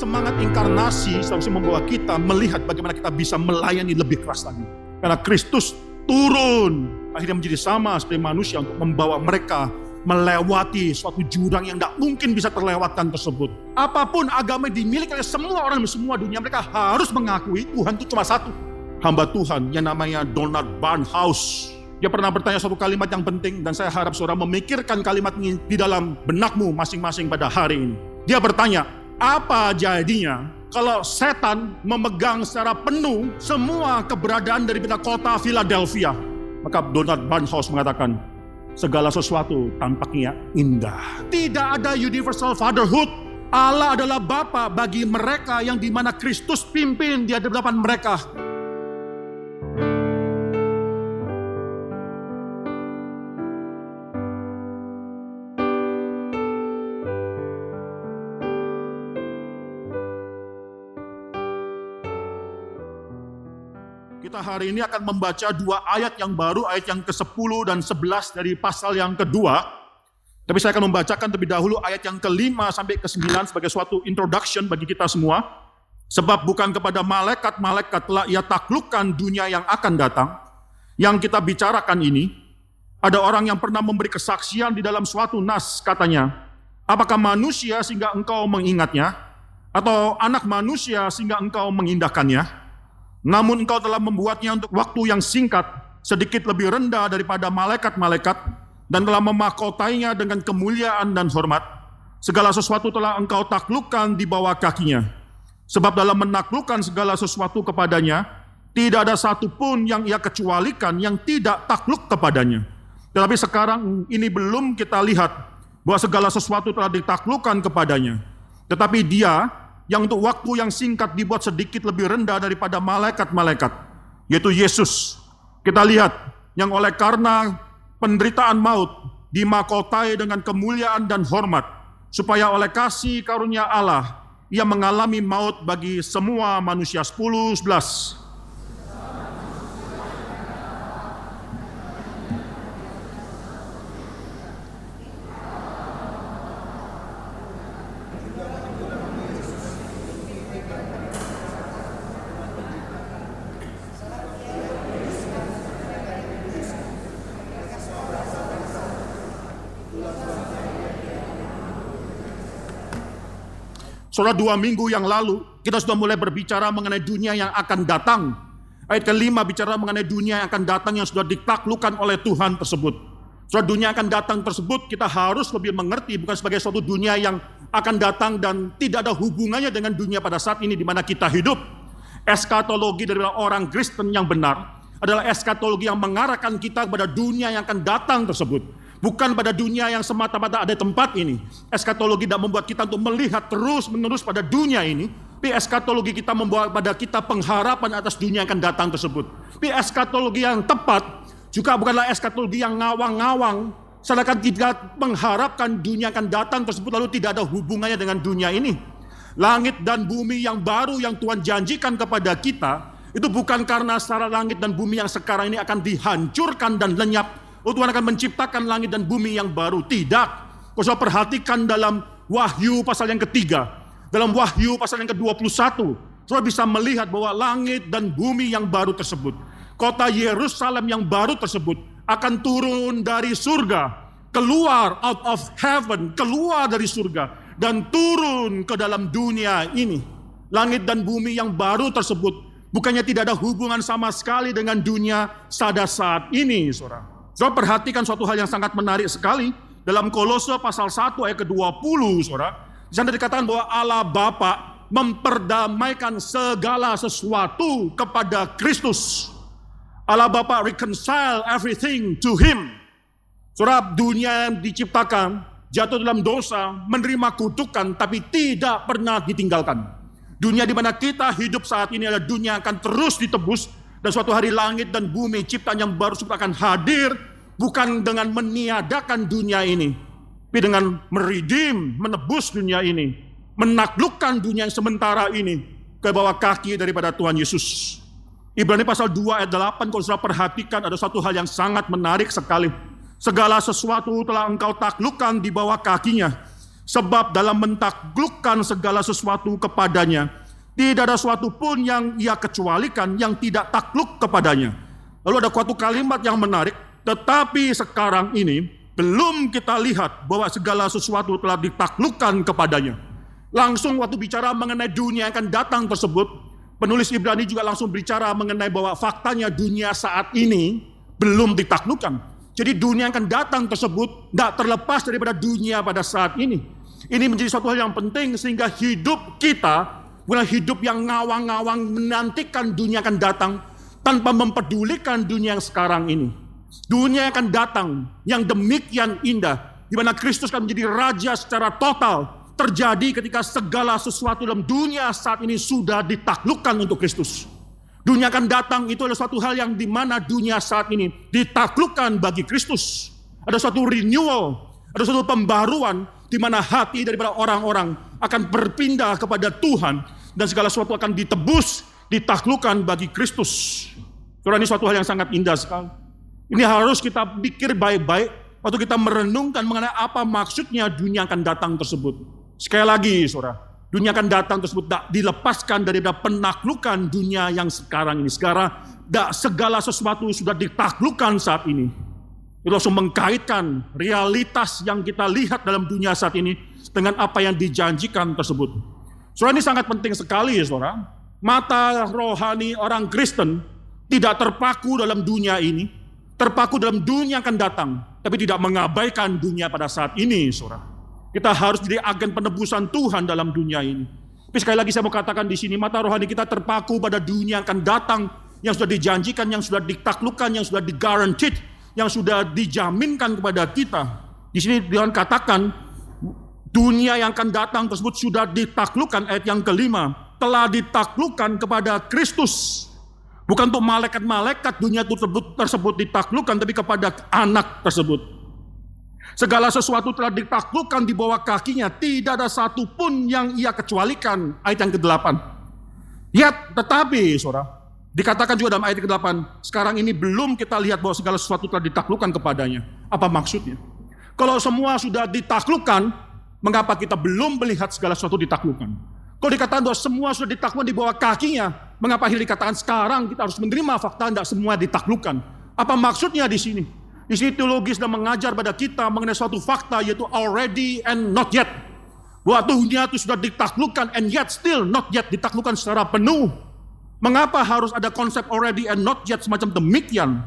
semangat inkarnasi seharusnya membawa kita melihat bagaimana kita bisa melayani lebih keras lagi. Karena Kristus turun akhirnya menjadi sama seperti manusia untuk membawa mereka melewati suatu jurang yang tidak mungkin bisa terlewatkan tersebut. Apa pun agama yang dimiliki oleh semua orang di semua dunia, mereka harus mengakui Tuhan itu cuma satu. Hamba Tuhan yang namanya Donald Barnhouse. Dia pernah bertanya suatu kalimat yang penting dan saya harap saudara memikirkan kalimat ini di dalam benakmu masing-masing pada hari ini. Dia bertanya, apa jadinya kalau setan memegang secara penuh semua keberadaan dari kota Philadelphia? Maka Donald Barnhouse mengatakan, segala sesuatu tampaknya indah. Tidak ada universal fatherhood. Allah adalah Bapa bagi mereka yang di mana Kristus pimpin di hadapan mereka. Kita hari ini akan membaca dua ayat yang baru, ayat yang ke-10 dan 11 dari pasal yang kedua. Tapi saya akan membacakan terlebih dahulu ayat yang kelima sampai ke-9 sebagai suatu introduction bagi kita semua. Sebab bukan kepada malaikat-malaikat telah ia taklukkan dunia yang akan datang. Yang kita bicarakan ini, ada orang yang pernah memberi kesaksian di dalam suatu nas katanya, apakah manusia sehingga engkau mengingatnya, atau anak manusia sehingga engkau mengindahkannya? Namun engkau telah membuatnya untuk waktu yang singkat, sedikit lebih rendah daripada malaikat-malaikat, dan telah memakotainya dengan kemuliaan dan hormat. Segala sesuatu telah engkau taklukkan di bawah kakinya. Sebab dalam menaklukkan segala sesuatu kepadanya, tidak ada satupun yang ia kecualikan yang tidak takluk kepadanya. Tetapi sekarang ini belum kita lihat bahwa segala sesuatu telah ditaklukkan kepadanya. Tetapi dia yang untuk waktu yang singkat dibuat sedikit lebih rendah daripada malaikat-malaikat, yaitu Yesus. Kita lihat yang oleh karena penderitaan maut dimakotai dengan kemuliaan dan hormat, supaya oleh kasih karunia Allah ia mengalami maut bagi semua manusia. 10, 11. Saudara dua minggu yang lalu kita sudah mulai berbicara mengenai dunia yang akan datang. Ayat kelima bicara mengenai dunia yang akan datang yang sudah ditaklukkan oleh Tuhan tersebut. Saudara dunia akan datang tersebut kita harus lebih mengerti bukan sebagai suatu dunia yang akan datang dan tidak ada hubungannya dengan dunia pada saat ini di mana kita hidup. Eskatologi dari orang Kristen yang benar adalah eskatologi yang mengarahkan kita kepada dunia yang akan datang tersebut. Bukan pada dunia yang semata-mata ada tempat ini. Eskatologi tidak membuat kita untuk melihat terus-menerus pada dunia ini. Tapi eskatologi kita membawa pada kita pengharapan atas dunia yang akan datang tersebut. Tapi eskatologi yang tepat juga bukanlah eskatologi yang ngawang-ngawang. Sedangkan tidak mengharapkan dunia akan datang tersebut lalu tidak ada hubungannya dengan dunia ini. Langit dan bumi yang baru yang Tuhan janjikan kepada kita, itu bukan karena secara langit dan bumi yang sekarang ini akan dihancurkan dan lenyap, Oh Tuhan akan menciptakan langit dan bumi yang baru. Tidak. Kau sudah perhatikan dalam Wahyu pasal yang ketiga. Dalam Wahyu pasal yang ke-21. Saudara bisa melihat bahwa langit dan bumi yang baru tersebut. Kota Yerusalem yang baru tersebut. Akan turun dari surga. Keluar out of heaven. Keluar dari surga. Dan turun ke dalam dunia ini. Langit dan bumi yang baru tersebut. Bukannya tidak ada hubungan sama sekali dengan dunia pada saat ini, saudara. Saudara perhatikan suatu hal yang sangat menarik sekali dalam Kolose pasal 1 ayat ke-20, Saudara. Di sana dikatakan bahwa Allah Bapa memperdamaikan segala sesuatu kepada Kristus. Allah Bapa reconcile everything to him. Saudara, dunia yang diciptakan jatuh dalam dosa, menerima kutukan tapi tidak pernah ditinggalkan. Dunia di mana kita hidup saat ini adalah dunia yang akan terus ditebus dan suatu hari langit dan bumi ciptaan yang baru akan hadir bukan dengan meniadakan dunia ini, tapi dengan meridim, menebus dunia ini, menaklukkan dunia yang sementara ini ke bawah kaki daripada Tuhan Yesus. Ibrani pasal 2 ayat 8 kalau sudah perhatikan ada satu hal yang sangat menarik sekali. Segala sesuatu telah engkau taklukkan di bawah kakinya. Sebab dalam mentaklukkan segala sesuatu kepadanya, tidak ada sesuatu pun yang ia kecualikan yang tidak takluk kepadanya. Lalu ada suatu kalimat yang menarik, tetapi sekarang ini belum kita lihat bahwa segala sesuatu telah ditaklukkan kepadanya. Langsung waktu bicara mengenai dunia yang akan datang tersebut, penulis Ibrani juga langsung bicara mengenai bahwa faktanya dunia saat ini belum ditaklukkan. Jadi dunia yang akan datang tersebut tidak terlepas daripada dunia pada saat ini. Ini menjadi suatu hal yang penting sehingga hidup kita bukan hidup yang ngawang-ngawang menantikan dunia akan datang tanpa mempedulikan dunia yang sekarang ini. Dunia yang akan datang yang demikian indah, di mana Kristus akan menjadi raja secara total, terjadi ketika segala sesuatu dalam dunia saat ini sudah ditaklukkan untuk Kristus. Dunia akan datang itu adalah suatu hal yang di mana dunia saat ini ditaklukkan bagi Kristus. Ada suatu renewal, ada suatu pembaruan di mana hati daripada orang-orang akan berpindah kepada Tuhan dan segala sesuatu akan ditebus, ditaklukkan bagi Kristus. Karena ini suatu hal yang sangat indah sekali. Ini harus kita pikir baik-baik waktu kita merenungkan mengenai apa maksudnya dunia akan datang tersebut. Sekali lagi, saudara, dunia akan datang tersebut tak dilepaskan dari penaklukan dunia yang sekarang ini. Sekarang, tak segala sesuatu sudah ditaklukkan saat ini. Itu langsung mengkaitkan realitas yang kita lihat dalam dunia saat ini dengan apa yang dijanjikan tersebut. Saudara ini sangat penting sekali, saudara. Mata rohani orang Kristen tidak terpaku dalam dunia ini, terpaku dalam dunia yang akan datang, tapi tidak mengabaikan dunia pada saat ini, saudara. Kita harus jadi agen penebusan Tuhan dalam dunia ini. Tapi sekali lagi saya mau katakan di sini, mata rohani kita terpaku pada dunia yang akan datang, yang sudah dijanjikan, yang sudah ditaklukkan, yang sudah digarantit, yang sudah dijaminkan kepada kita. Di sini Tuhan katakan, dunia yang akan datang tersebut sudah ditaklukkan, ayat yang kelima, telah ditaklukkan kepada Kristus. Bukan untuk malaikat-malaikat dunia tersebut, tersebut ditaklukkan, tapi kepada anak tersebut. Segala sesuatu telah ditaklukkan di bawah kakinya, tidak ada satu pun yang ia kecualikan. Ayat yang ke-8. Ya, tetapi, saudara, dikatakan juga dalam ayat ke-8, sekarang ini belum kita lihat bahwa segala sesuatu telah ditaklukkan kepadanya. Apa maksudnya? Kalau semua sudah ditaklukkan, mengapa kita belum melihat segala sesuatu ditaklukkan? Kalau dikatakan bahwa semua sudah ditaklukkan di bawah kakinya, mengapa akhirnya dikatakan sekarang kita harus menerima fakta tidak semua ditaklukkan? Apa maksudnya di sini? Di sini teologi sedang mengajar pada kita mengenai suatu fakta yaitu already and not yet. Bahwa dunia itu sudah ditaklukkan and yet still not yet ditaklukkan secara penuh. Mengapa harus ada konsep already and not yet semacam demikian?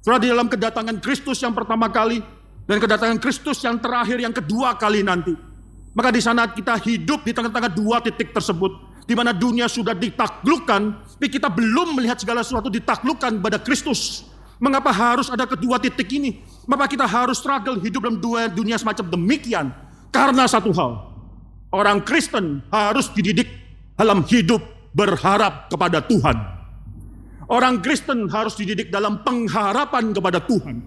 Sudah di dalam kedatangan Kristus yang pertama kali dan kedatangan Kristus yang terakhir yang kedua kali nanti. Maka di sana kita hidup di tengah-tengah dua titik tersebut. Di mana dunia sudah ditaklukkan, tapi kita belum melihat segala sesuatu ditaklukkan pada Kristus. Mengapa harus ada kedua titik ini? Mengapa kita harus struggle hidup dalam dua dunia semacam demikian? Karena satu hal, orang Kristen harus dididik dalam hidup berharap kepada Tuhan. Orang Kristen harus dididik dalam pengharapan kepada Tuhan.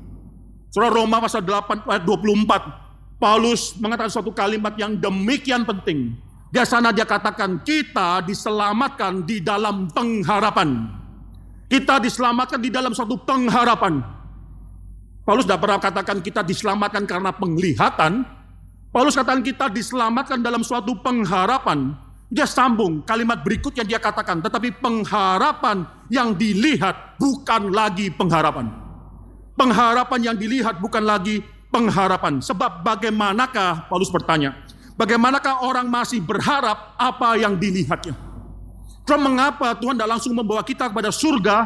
Surah Roma pasal 8 ayat 24 Paulus mengatakan suatu kalimat yang demikian penting. Di sana dia katakan kita diselamatkan di dalam pengharapan. Kita diselamatkan di dalam suatu pengharapan. Paulus tidak pernah katakan kita diselamatkan karena penglihatan. Paulus katakan kita diselamatkan dalam suatu pengharapan. Dia sambung kalimat berikutnya dia katakan, tetapi pengharapan yang dilihat bukan lagi pengharapan. Pengharapan yang dilihat bukan lagi pengharapan. Sebab bagaimanakah, Paulus bertanya, bagaimanakah orang masih berharap apa yang dilihatnya? Terus mengapa Tuhan tidak langsung membawa kita kepada surga,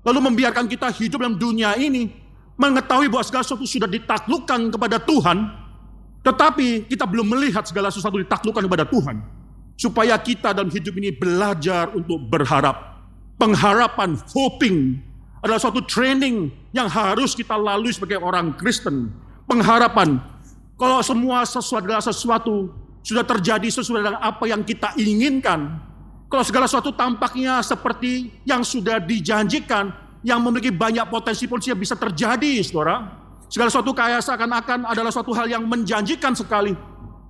lalu membiarkan kita hidup dalam dunia ini, mengetahui bahwa segala sesuatu sudah ditaklukkan kepada Tuhan, tetapi kita belum melihat segala sesuatu ditaklukkan kepada Tuhan. Supaya kita dalam hidup ini belajar untuk berharap. Pengharapan, hoping, adalah suatu training yang harus kita lalui sebagai orang Kristen pengharapan. Kalau semua sesuatu adalah sesuatu sudah terjadi sesuai dengan apa yang kita inginkan. Kalau segala sesuatu tampaknya seperti yang sudah dijanjikan, yang memiliki banyak potensi-potensi yang bisa terjadi, saudara. Segala sesuatu kaya seakan-akan adalah suatu hal yang menjanjikan sekali.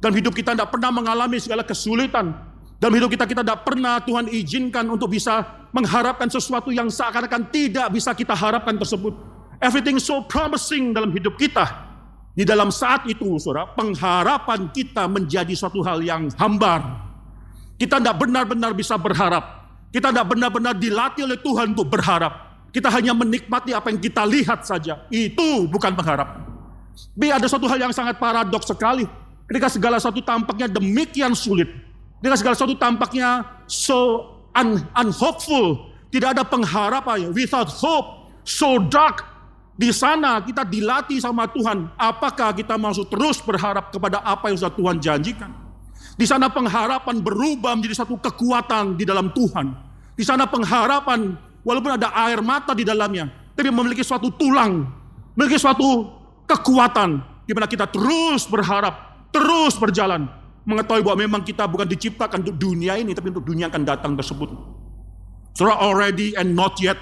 Dalam hidup kita tidak pernah mengalami segala kesulitan. Dalam hidup kita kita tidak pernah Tuhan izinkan untuk bisa mengharapkan sesuatu yang seakan-akan tidak bisa kita harapkan tersebut. Everything so promising dalam hidup kita. Di dalam saat itu, saudara, pengharapan kita menjadi suatu hal yang hambar. Kita tidak benar-benar bisa berharap. Kita tidak benar-benar dilatih oleh Tuhan untuk berharap. Kita hanya menikmati apa yang kita lihat saja. Itu bukan pengharapan. Tapi ada suatu hal yang sangat paradoks sekali. Ketika segala sesuatu tampaknya demikian sulit. Ketika segala sesuatu tampaknya so un unhopeful. Tidak ada pengharapan. Without hope. So dark. Di sana kita dilatih sama Tuhan. Apakah kita masuk terus berharap kepada apa yang sudah Tuhan janjikan? Di sana pengharapan berubah menjadi satu kekuatan di dalam Tuhan. Di sana pengharapan walaupun ada air mata di dalamnya, tapi memiliki suatu tulang, memiliki suatu kekuatan di mana kita terus berharap, terus berjalan, mengetahui bahwa memang kita bukan diciptakan untuk dunia ini, tapi untuk dunia akan datang tersebut. Surah already and not yet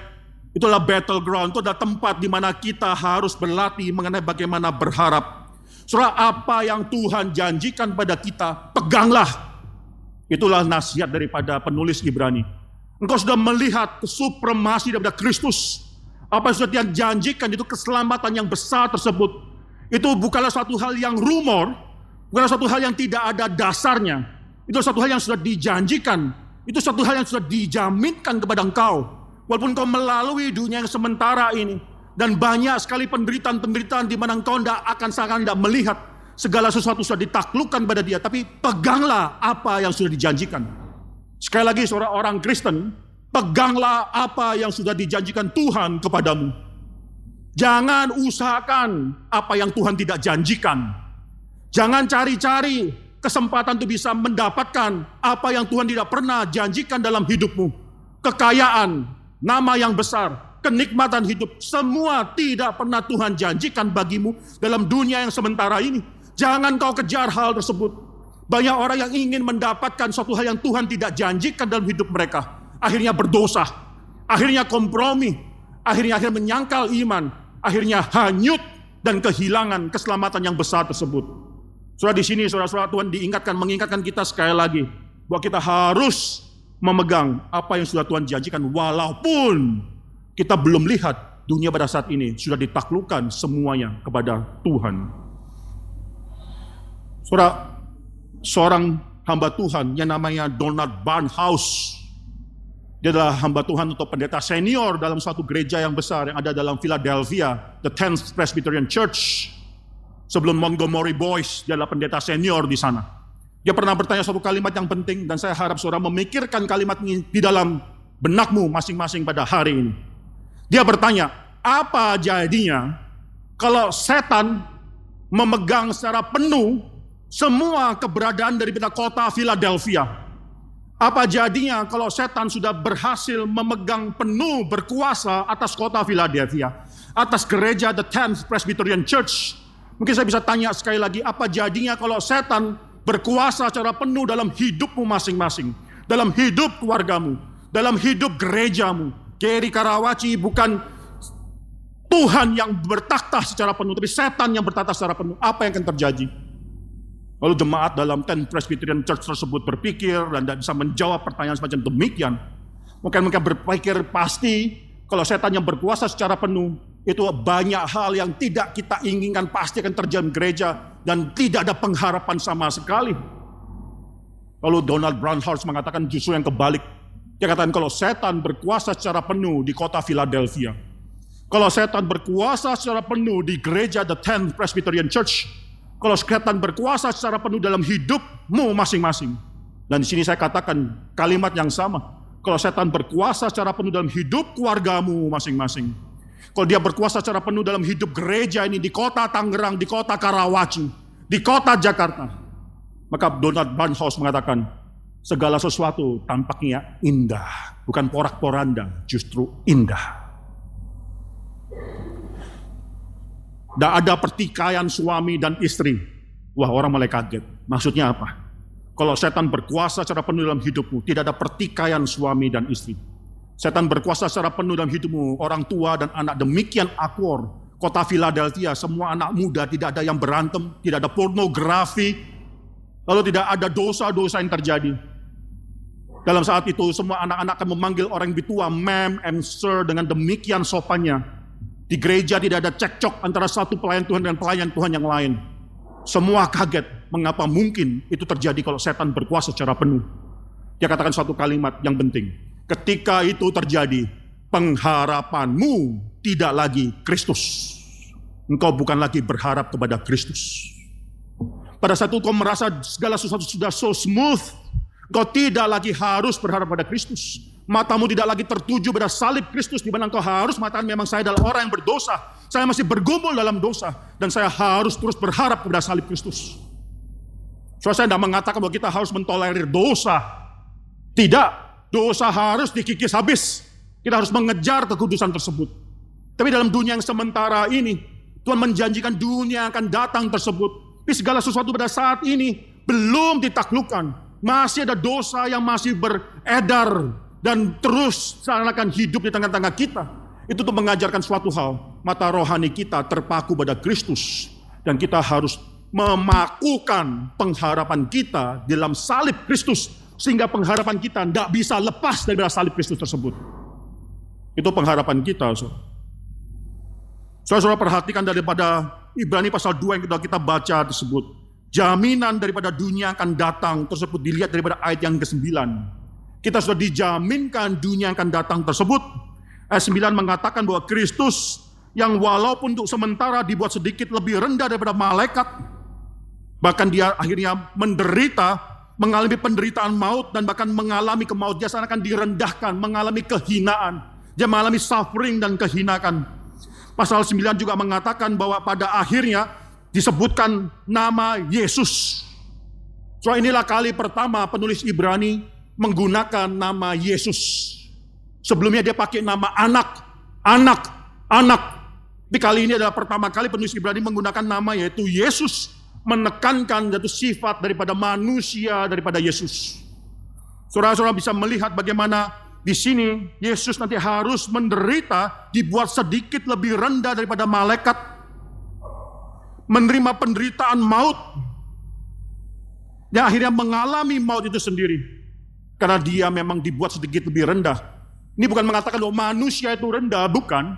Itulah battleground, itu adalah tempat di mana kita harus berlatih mengenai bagaimana berharap. Surah apa yang Tuhan janjikan pada kita, peganglah. Itulah nasihat daripada penulis Ibrani. Engkau sudah melihat kesupremasi daripada Kristus. Apa yang sudah dia janjikan itu keselamatan yang besar tersebut. Itu bukanlah suatu hal yang rumor, bukanlah suatu hal yang tidak ada dasarnya. Itu satu hal yang sudah dijanjikan. Itu satu hal yang sudah dijaminkan kepada engkau. Walaupun kau melalui dunia yang sementara ini. Dan banyak sekali penderitaan-penderitaan di mana engkau tidak akan sangat tidak melihat segala sesuatu sudah ditaklukkan pada dia. Tapi peganglah apa yang sudah dijanjikan. Sekali lagi seorang orang Kristen, peganglah apa yang sudah dijanjikan Tuhan kepadamu. Jangan usahakan apa yang Tuhan tidak janjikan. Jangan cari-cari kesempatan untuk bisa mendapatkan apa yang Tuhan tidak pernah janjikan dalam hidupmu. Kekayaan, nama yang besar, kenikmatan hidup, semua tidak pernah Tuhan janjikan bagimu dalam dunia yang sementara ini. Jangan kau kejar hal tersebut. Banyak orang yang ingin mendapatkan suatu hal yang Tuhan tidak janjikan dalam hidup mereka. Akhirnya berdosa, akhirnya kompromi, akhirnya akhirnya menyangkal iman, akhirnya hanyut dan kehilangan keselamatan yang besar tersebut. Surah di sini, saudara-saudara Tuhan diingatkan, mengingatkan kita sekali lagi bahwa kita harus memegang apa yang sudah Tuhan janjikan walaupun kita belum lihat dunia pada saat ini sudah ditaklukkan semuanya kepada Tuhan. Saudara, seorang hamba Tuhan yang namanya Donald Barnhouse. Dia adalah hamba Tuhan atau pendeta senior dalam suatu gereja yang besar yang ada dalam Philadelphia, the 10th Presbyterian Church. Sebelum Montgomery Boys, dia adalah pendeta senior di sana. Dia pernah bertanya suatu kalimat yang penting dan saya harap saudara memikirkan kalimat ini di dalam benakmu masing-masing pada hari ini. Dia bertanya, apa jadinya kalau setan memegang secara penuh semua keberadaan dari kota Philadelphia? Apa jadinya kalau setan sudah berhasil memegang penuh berkuasa atas kota Philadelphia, atas gereja The Tenth Presbyterian Church? Mungkin saya bisa tanya sekali lagi, apa jadinya kalau setan berkuasa secara penuh dalam hidupmu masing-masing, dalam hidup keluargamu, dalam hidup gerejamu. Geri Karawaci bukan Tuhan yang bertakhta secara penuh, tapi setan yang bertakhta secara penuh. Apa yang akan terjadi? Lalu jemaat dalam Ten Presbyterian Church tersebut berpikir dan tidak bisa menjawab pertanyaan semacam demikian. Mungkin mereka berpikir pasti kalau setan yang berkuasa secara penuh itu banyak hal yang tidak kita inginkan pasti akan terjadi gereja dan tidak ada pengharapan sama sekali. Lalu Donald Brownhouse mengatakan justru yang kebalik. Dia katakan kalau setan berkuasa secara penuh di kota Philadelphia. Kalau setan berkuasa secara penuh di gereja The Tenth Presbyterian Church. Kalau setan berkuasa secara penuh dalam hidupmu masing-masing. Dan di sini saya katakan kalimat yang sama. Kalau setan berkuasa secara penuh dalam hidup keluargamu masing-masing kalau dia berkuasa secara penuh dalam hidup gereja ini di kota Tangerang, di kota Karawaci, di kota Jakarta. Maka Donald Barnhouse mengatakan, segala sesuatu tampaknya indah. Bukan porak-poranda, justru indah. Tidak ada pertikaian suami dan istri. Wah orang mulai kaget. Maksudnya apa? Kalau setan berkuasa secara penuh dalam hidupmu, tidak ada pertikaian suami dan istri. Setan berkuasa secara penuh dalam hidupmu, orang tua dan anak demikian akur. Kota Philadelphia, semua anak muda tidak ada yang berantem, tidak ada pornografi, lalu tidak ada dosa-dosa yang terjadi. Dalam saat itu semua anak-anak akan memanggil orang yang tua, ma'am and sir dengan demikian sopannya. Di gereja tidak ada cekcok antara satu pelayan Tuhan dan pelayan Tuhan yang lain. Semua kaget mengapa mungkin itu terjadi kalau setan berkuasa secara penuh. Dia katakan suatu kalimat yang penting. Ketika itu terjadi, pengharapanmu tidak lagi Kristus. Engkau bukan lagi berharap kepada Kristus. Pada saat itu kau merasa segala sesuatu sudah so smooth, Kau tidak lagi harus berharap pada Kristus. Matamu tidak lagi tertuju pada salib Kristus di mana engkau harus mengatakan memang saya adalah orang yang berdosa. Saya masih bergumul dalam dosa dan saya harus terus berharap pada salib Kristus. Soalnya saya tidak mengatakan bahwa kita harus mentolerir dosa. Tidak, dosa harus dikikis habis. Kita harus mengejar kekudusan tersebut. Tapi dalam dunia yang sementara ini, Tuhan menjanjikan dunia akan datang tersebut. Tapi segala sesuatu pada saat ini belum ditaklukkan masih ada dosa yang masih beredar dan terus seakan hidup di tengah-tengah kita. Itu untuk mengajarkan suatu hal. Mata rohani kita terpaku pada Kristus. Dan kita harus memakukan pengharapan kita dalam salib Kristus. Sehingga pengharapan kita tidak bisa lepas dari salib Kristus tersebut. Itu pengharapan kita. Saudara-saudara perhatikan daripada Ibrani pasal 2 yang kita, kita baca tersebut jaminan daripada dunia akan datang tersebut dilihat daripada ayat yang ke-9. Kita sudah dijaminkan dunia akan datang tersebut. Ayat 9 mengatakan bahwa Kristus yang walaupun untuk sementara dibuat sedikit lebih rendah daripada malaikat, bahkan dia akhirnya menderita, mengalami penderitaan maut dan bahkan mengalami kemaut dia akan direndahkan, mengalami kehinaan. Dia mengalami suffering dan kehinaan. Pasal 9 juga mengatakan bahwa pada akhirnya disebutkan nama Yesus. So inilah kali pertama penulis Ibrani menggunakan nama Yesus. Sebelumnya dia pakai nama anak, anak, anak. Tapi kali ini adalah pertama kali penulis Ibrani menggunakan nama yaitu Yesus. Menekankan jatuh sifat daripada manusia daripada Yesus. Saudara-saudara bisa melihat bagaimana di sini Yesus nanti harus menderita dibuat sedikit lebih rendah daripada malaikat menerima penderitaan maut. Yang akhirnya mengalami maut itu sendiri. Karena dia memang dibuat sedikit lebih rendah. Ini bukan mengatakan bahwa manusia itu rendah, bukan.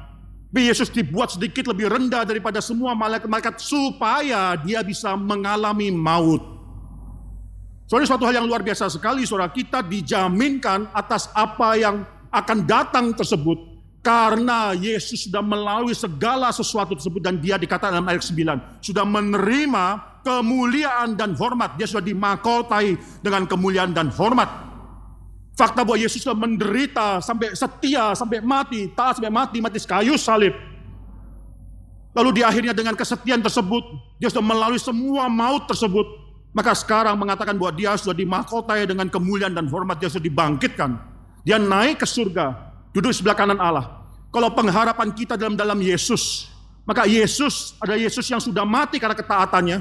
Tapi Yesus dibuat sedikit lebih rendah daripada semua malaikat-malaikat supaya dia bisa mengalami maut. Soalnya suatu hal yang luar biasa sekali, saudara kita dijaminkan atas apa yang akan datang tersebut karena Yesus sudah melalui segala sesuatu tersebut dan dia dikatakan dalam ayat 9. Sudah menerima kemuliaan dan hormat. Dia sudah dimakotai dengan kemuliaan dan hormat. Fakta bahwa Yesus sudah menderita sampai setia, sampai mati, taat sampai mati, mati kayu salib. Lalu di akhirnya dengan kesetiaan tersebut, dia sudah melalui semua maut tersebut. Maka sekarang mengatakan bahwa dia sudah dimakotai dengan kemuliaan dan hormat, dia sudah dibangkitkan. Dia naik ke surga, duduk sebelah kanan Allah. Kalau pengharapan kita dalam dalam Yesus, maka Yesus ada Yesus yang sudah mati karena ketaatannya,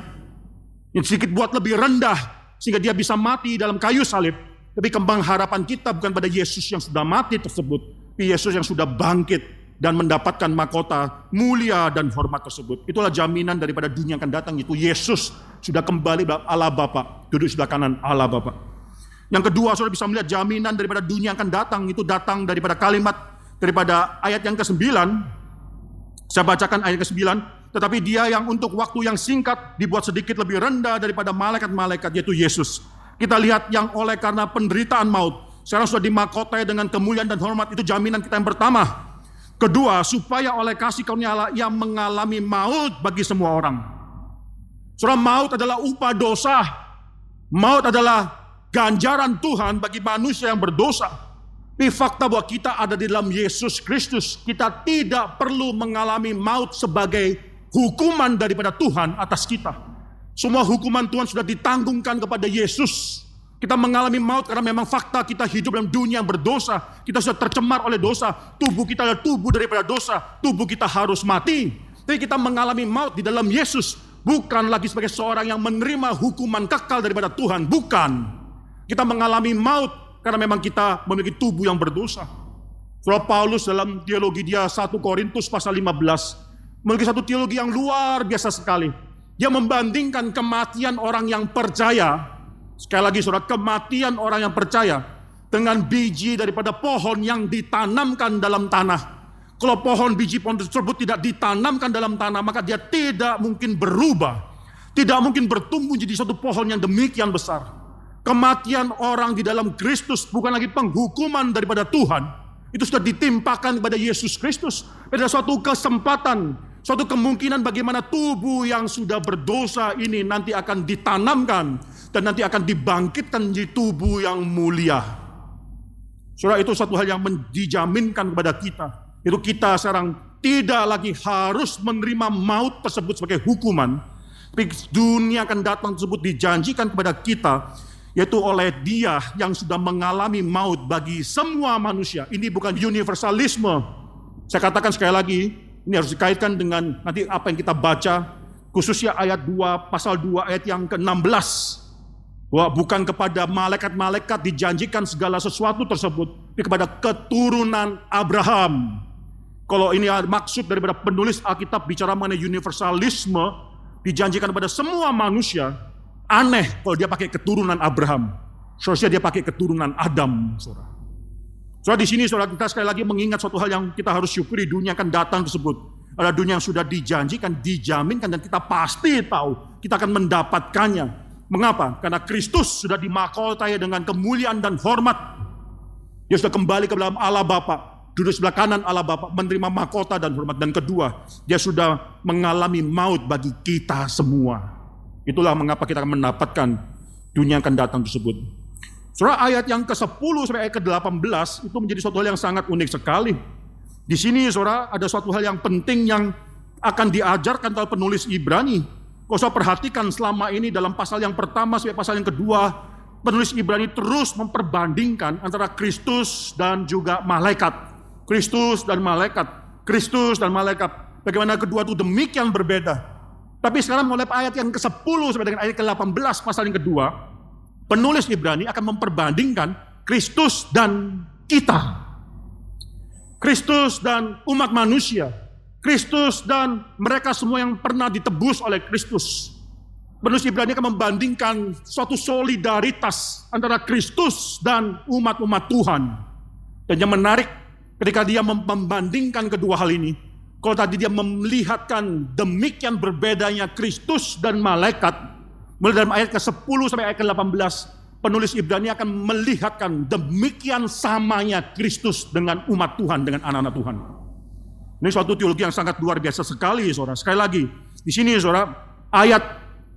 yang sedikit buat lebih rendah sehingga dia bisa mati dalam kayu salib. Tapi kembang harapan kita bukan pada Yesus yang sudah mati tersebut, tapi Yesus yang sudah bangkit dan mendapatkan mahkota mulia dan hormat tersebut. Itulah jaminan daripada dunia yang akan datang itu Yesus sudah kembali Allah Bapa, duduk sebelah kanan Allah Bapa. Yang kedua, saudara bisa melihat jaminan daripada dunia yang akan datang, itu datang daripada kalimat, daripada ayat yang ke-9. Saya bacakan ayat ke-9. Tetapi dia yang untuk waktu yang singkat dibuat sedikit lebih rendah daripada malaikat-malaikat, yaitu Yesus. Kita lihat yang oleh karena penderitaan maut, sekarang sudah dimakotai dengan kemuliaan dan hormat, itu jaminan kita yang pertama. Kedua, supaya oleh kasih karunia Allah yang mengalami maut bagi semua orang. Surah maut adalah upah dosa. Maut adalah ganjaran Tuhan bagi manusia yang berdosa. Tapi fakta bahwa kita ada di dalam Yesus Kristus, kita tidak perlu mengalami maut sebagai hukuman daripada Tuhan atas kita. Semua hukuman Tuhan sudah ditanggungkan kepada Yesus. Kita mengalami maut karena memang fakta kita hidup dalam dunia yang berdosa. Kita sudah tercemar oleh dosa. Tubuh kita adalah tubuh daripada dosa. Tubuh kita harus mati. Tapi kita mengalami maut di dalam Yesus. Bukan lagi sebagai seorang yang menerima hukuman kekal daripada Tuhan. Bukan. Kita mengalami maut karena memang kita memiliki tubuh yang berdosa. Surah Paulus dalam teologi dia 1 Korintus pasal 15 memiliki satu teologi yang luar biasa sekali. Dia membandingkan kematian orang yang percaya, sekali lagi saudara, kematian orang yang percaya dengan biji daripada pohon yang ditanamkan dalam tanah. Kalau pohon biji pohon tersebut tidak ditanamkan dalam tanah, maka dia tidak mungkin berubah. Tidak mungkin bertumbuh jadi suatu pohon yang demikian besar. Kematian orang di dalam Kristus bukan lagi penghukuman daripada Tuhan. Itu sudah ditimpakan kepada Yesus Kristus. Ada suatu kesempatan, suatu kemungkinan bagaimana tubuh yang sudah berdosa ini nanti akan ditanamkan. Dan nanti akan dibangkitkan menjadi tubuh yang mulia. Surah itu satu hal yang dijaminkan kepada kita. Itu kita sekarang tidak lagi harus menerima maut tersebut sebagai hukuman dunia akan datang tersebut dijanjikan kepada kita yaitu oleh dia yang sudah mengalami maut bagi semua manusia. Ini bukan universalisme. Saya katakan sekali lagi, ini harus dikaitkan dengan nanti apa yang kita baca, khususnya ayat 2, pasal 2 ayat yang ke-16. Bahwa bukan kepada malaikat-malaikat dijanjikan segala sesuatu tersebut, tapi kepada keturunan Abraham. Kalau ini maksud daripada penulis Alkitab bicara mengenai universalisme, dijanjikan kepada semua manusia, aneh kalau dia pakai keturunan Abraham. Seharusnya dia pakai keturunan Adam, saudara. Saudara di sini saudara kita sekali lagi mengingat suatu hal yang kita harus syukuri dunia akan datang tersebut. Ada dunia yang sudah dijanjikan, dijaminkan dan kita pasti tahu kita akan mendapatkannya. Mengapa? Karena Kristus sudah dimakotai dengan kemuliaan dan hormat. Dia sudah kembali ke dalam Allah Bapa duduk sebelah kanan Allah Bapa menerima mahkota dan hormat dan kedua dia sudah mengalami maut bagi kita semua itulah mengapa kita akan mendapatkan dunia akan datang tersebut Surah ayat yang ke-10 sampai ayat ke-18 itu menjadi suatu hal yang sangat unik sekali. Di sini saudara ada suatu hal yang penting yang akan diajarkan oleh penulis Ibrani. Kau saya perhatikan selama ini dalam pasal yang pertama sampai pasal yang kedua, penulis Ibrani terus memperbandingkan antara Kristus dan juga malaikat. Kristus dan malaikat. Kristus dan malaikat. Bagaimana kedua itu demikian berbeda. Tapi sekarang mulai ayat yang ke-10 sampai dengan ayat ke-18 pasal yang kedua, penulis Ibrani akan memperbandingkan Kristus dan kita. Kristus dan umat manusia. Kristus dan mereka semua yang pernah ditebus oleh Kristus. Penulis Ibrani akan membandingkan suatu solidaritas antara Kristus dan umat-umat Tuhan. Dan yang menarik, Ketika dia membandingkan kedua hal ini, kalau tadi dia melihatkan demikian berbedanya Kristus dan malaikat, mulai dari ayat ke-10 sampai ayat ke-18, penulis Ibrani akan melihatkan demikian samanya Kristus dengan umat Tuhan, dengan anak-anak Tuhan. Ini suatu teologi yang sangat luar biasa sekali, saudara. Sekali lagi, di sini, saudara, ayat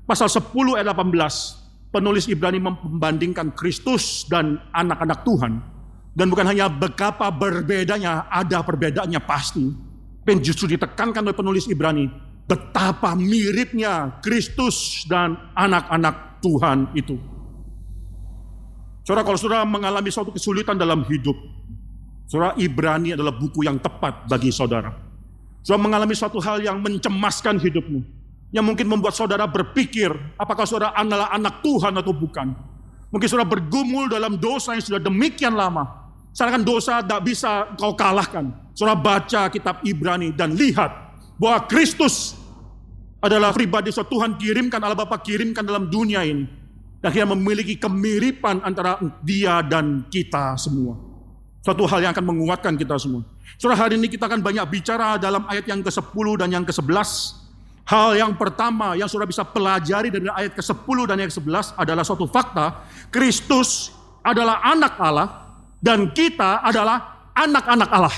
pasal 10 ayat 18, penulis Ibrani membandingkan Kristus dan anak-anak Tuhan dan bukan hanya betapa berbedanya, ada perbedaannya pasti. Dan justru ditekankan oleh penulis Ibrani, betapa miripnya Kristus dan anak-anak Tuhan itu. Saudara, kalau saudara mengalami suatu kesulitan dalam hidup, saudara Ibrani adalah buku yang tepat bagi saudara. Saudara mengalami suatu hal yang mencemaskan hidupmu, yang mungkin membuat saudara berpikir, apakah saudara adalah anak Tuhan atau bukan. Mungkin saudara bergumul dalam dosa yang sudah demikian lama. Sedangkan dosa tidak bisa kau kalahkan. Saudara baca kitab Ibrani dan lihat bahwa Kristus adalah pribadi so Tuhan kirimkan, Allah Bapa kirimkan dalam dunia ini. Dan dia memiliki kemiripan antara dia dan kita semua. Suatu hal yang akan menguatkan kita semua. Saudara hari ini kita akan banyak bicara dalam ayat yang ke-10 dan yang ke-11. Hal yang pertama yang saudara bisa pelajari dari ayat ke-10 dan ayat ke-11 adalah suatu fakta. Kristus adalah anak Allah dan kita adalah anak-anak Allah.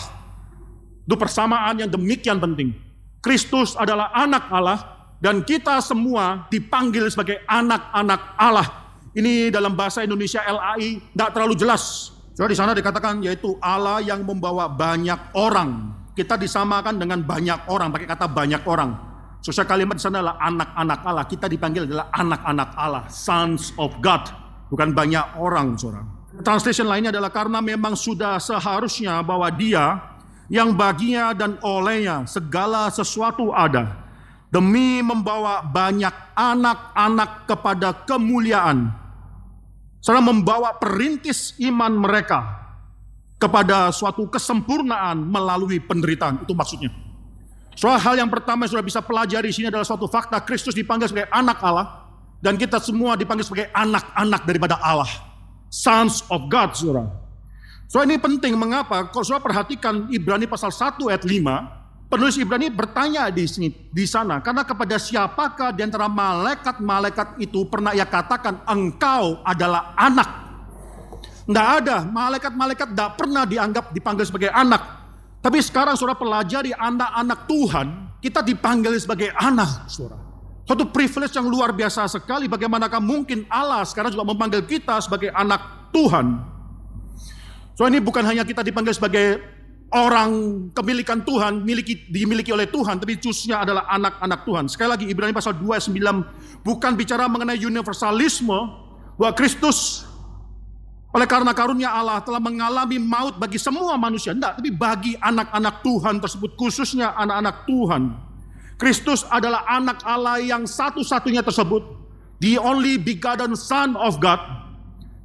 Itu persamaan yang demikian penting. Kristus adalah anak Allah dan kita semua dipanggil sebagai anak-anak Allah. Ini dalam bahasa Indonesia LAI tidak terlalu jelas. So, di sana dikatakan yaitu Allah yang membawa banyak orang. Kita disamakan dengan banyak orang, pakai kata banyak orang. Sosial kalimat di sana adalah anak-anak Allah. Kita dipanggil adalah anak-anak Allah, sons of God. Bukan banyak orang, saudara. Translation lainnya adalah karena memang sudah seharusnya bahwa dia yang baginya dan olehnya segala sesuatu ada demi membawa banyak anak-anak kepada kemuliaan serta membawa perintis iman mereka kepada suatu kesempurnaan melalui penderitaan itu maksudnya. Soal hal yang pertama yang sudah bisa pelajari di sini adalah suatu fakta Kristus dipanggil sebagai anak Allah dan kita semua dipanggil sebagai anak-anak daripada Allah sons of God, saudara. So ini penting mengapa? Kalau saudara perhatikan Ibrani pasal 1 ayat 5, penulis Ibrani bertanya di sini di sana karena kepada siapakah di antara malaikat-malaikat itu pernah ia katakan engkau adalah anak. Tidak ada, malaikat-malaikat tidak pernah dianggap dipanggil sebagai anak. Tapi sekarang saudara pelajari anak-anak Tuhan, kita dipanggil sebagai anak, saudara. Suatu privilege yang luar biasa sekali. Bagaimanakah mungkin Allah sekarang juga memanggil kita sebagai anak Tuhan. So ini bukan hanya kita dipanggil sebagai orang kemilikan Tuhan, miliki, dimiliki oleh Tuhan, tapi khususnya adalah anak-anak Tuhan. Sekali lagi Ibrani pasal 2 ayat 9 bukan bicara mengenai universalisme bahwa Kristus oleh karena karunia Allah telah mengalami maut bagi semua manusia. Tidak, tapi bagi anak-anak Tuhan tersebut, khususnya anak-anak Tuhan. Kristus adalah anak Allah yang satu-satunya tersebut. The only begotten son of God.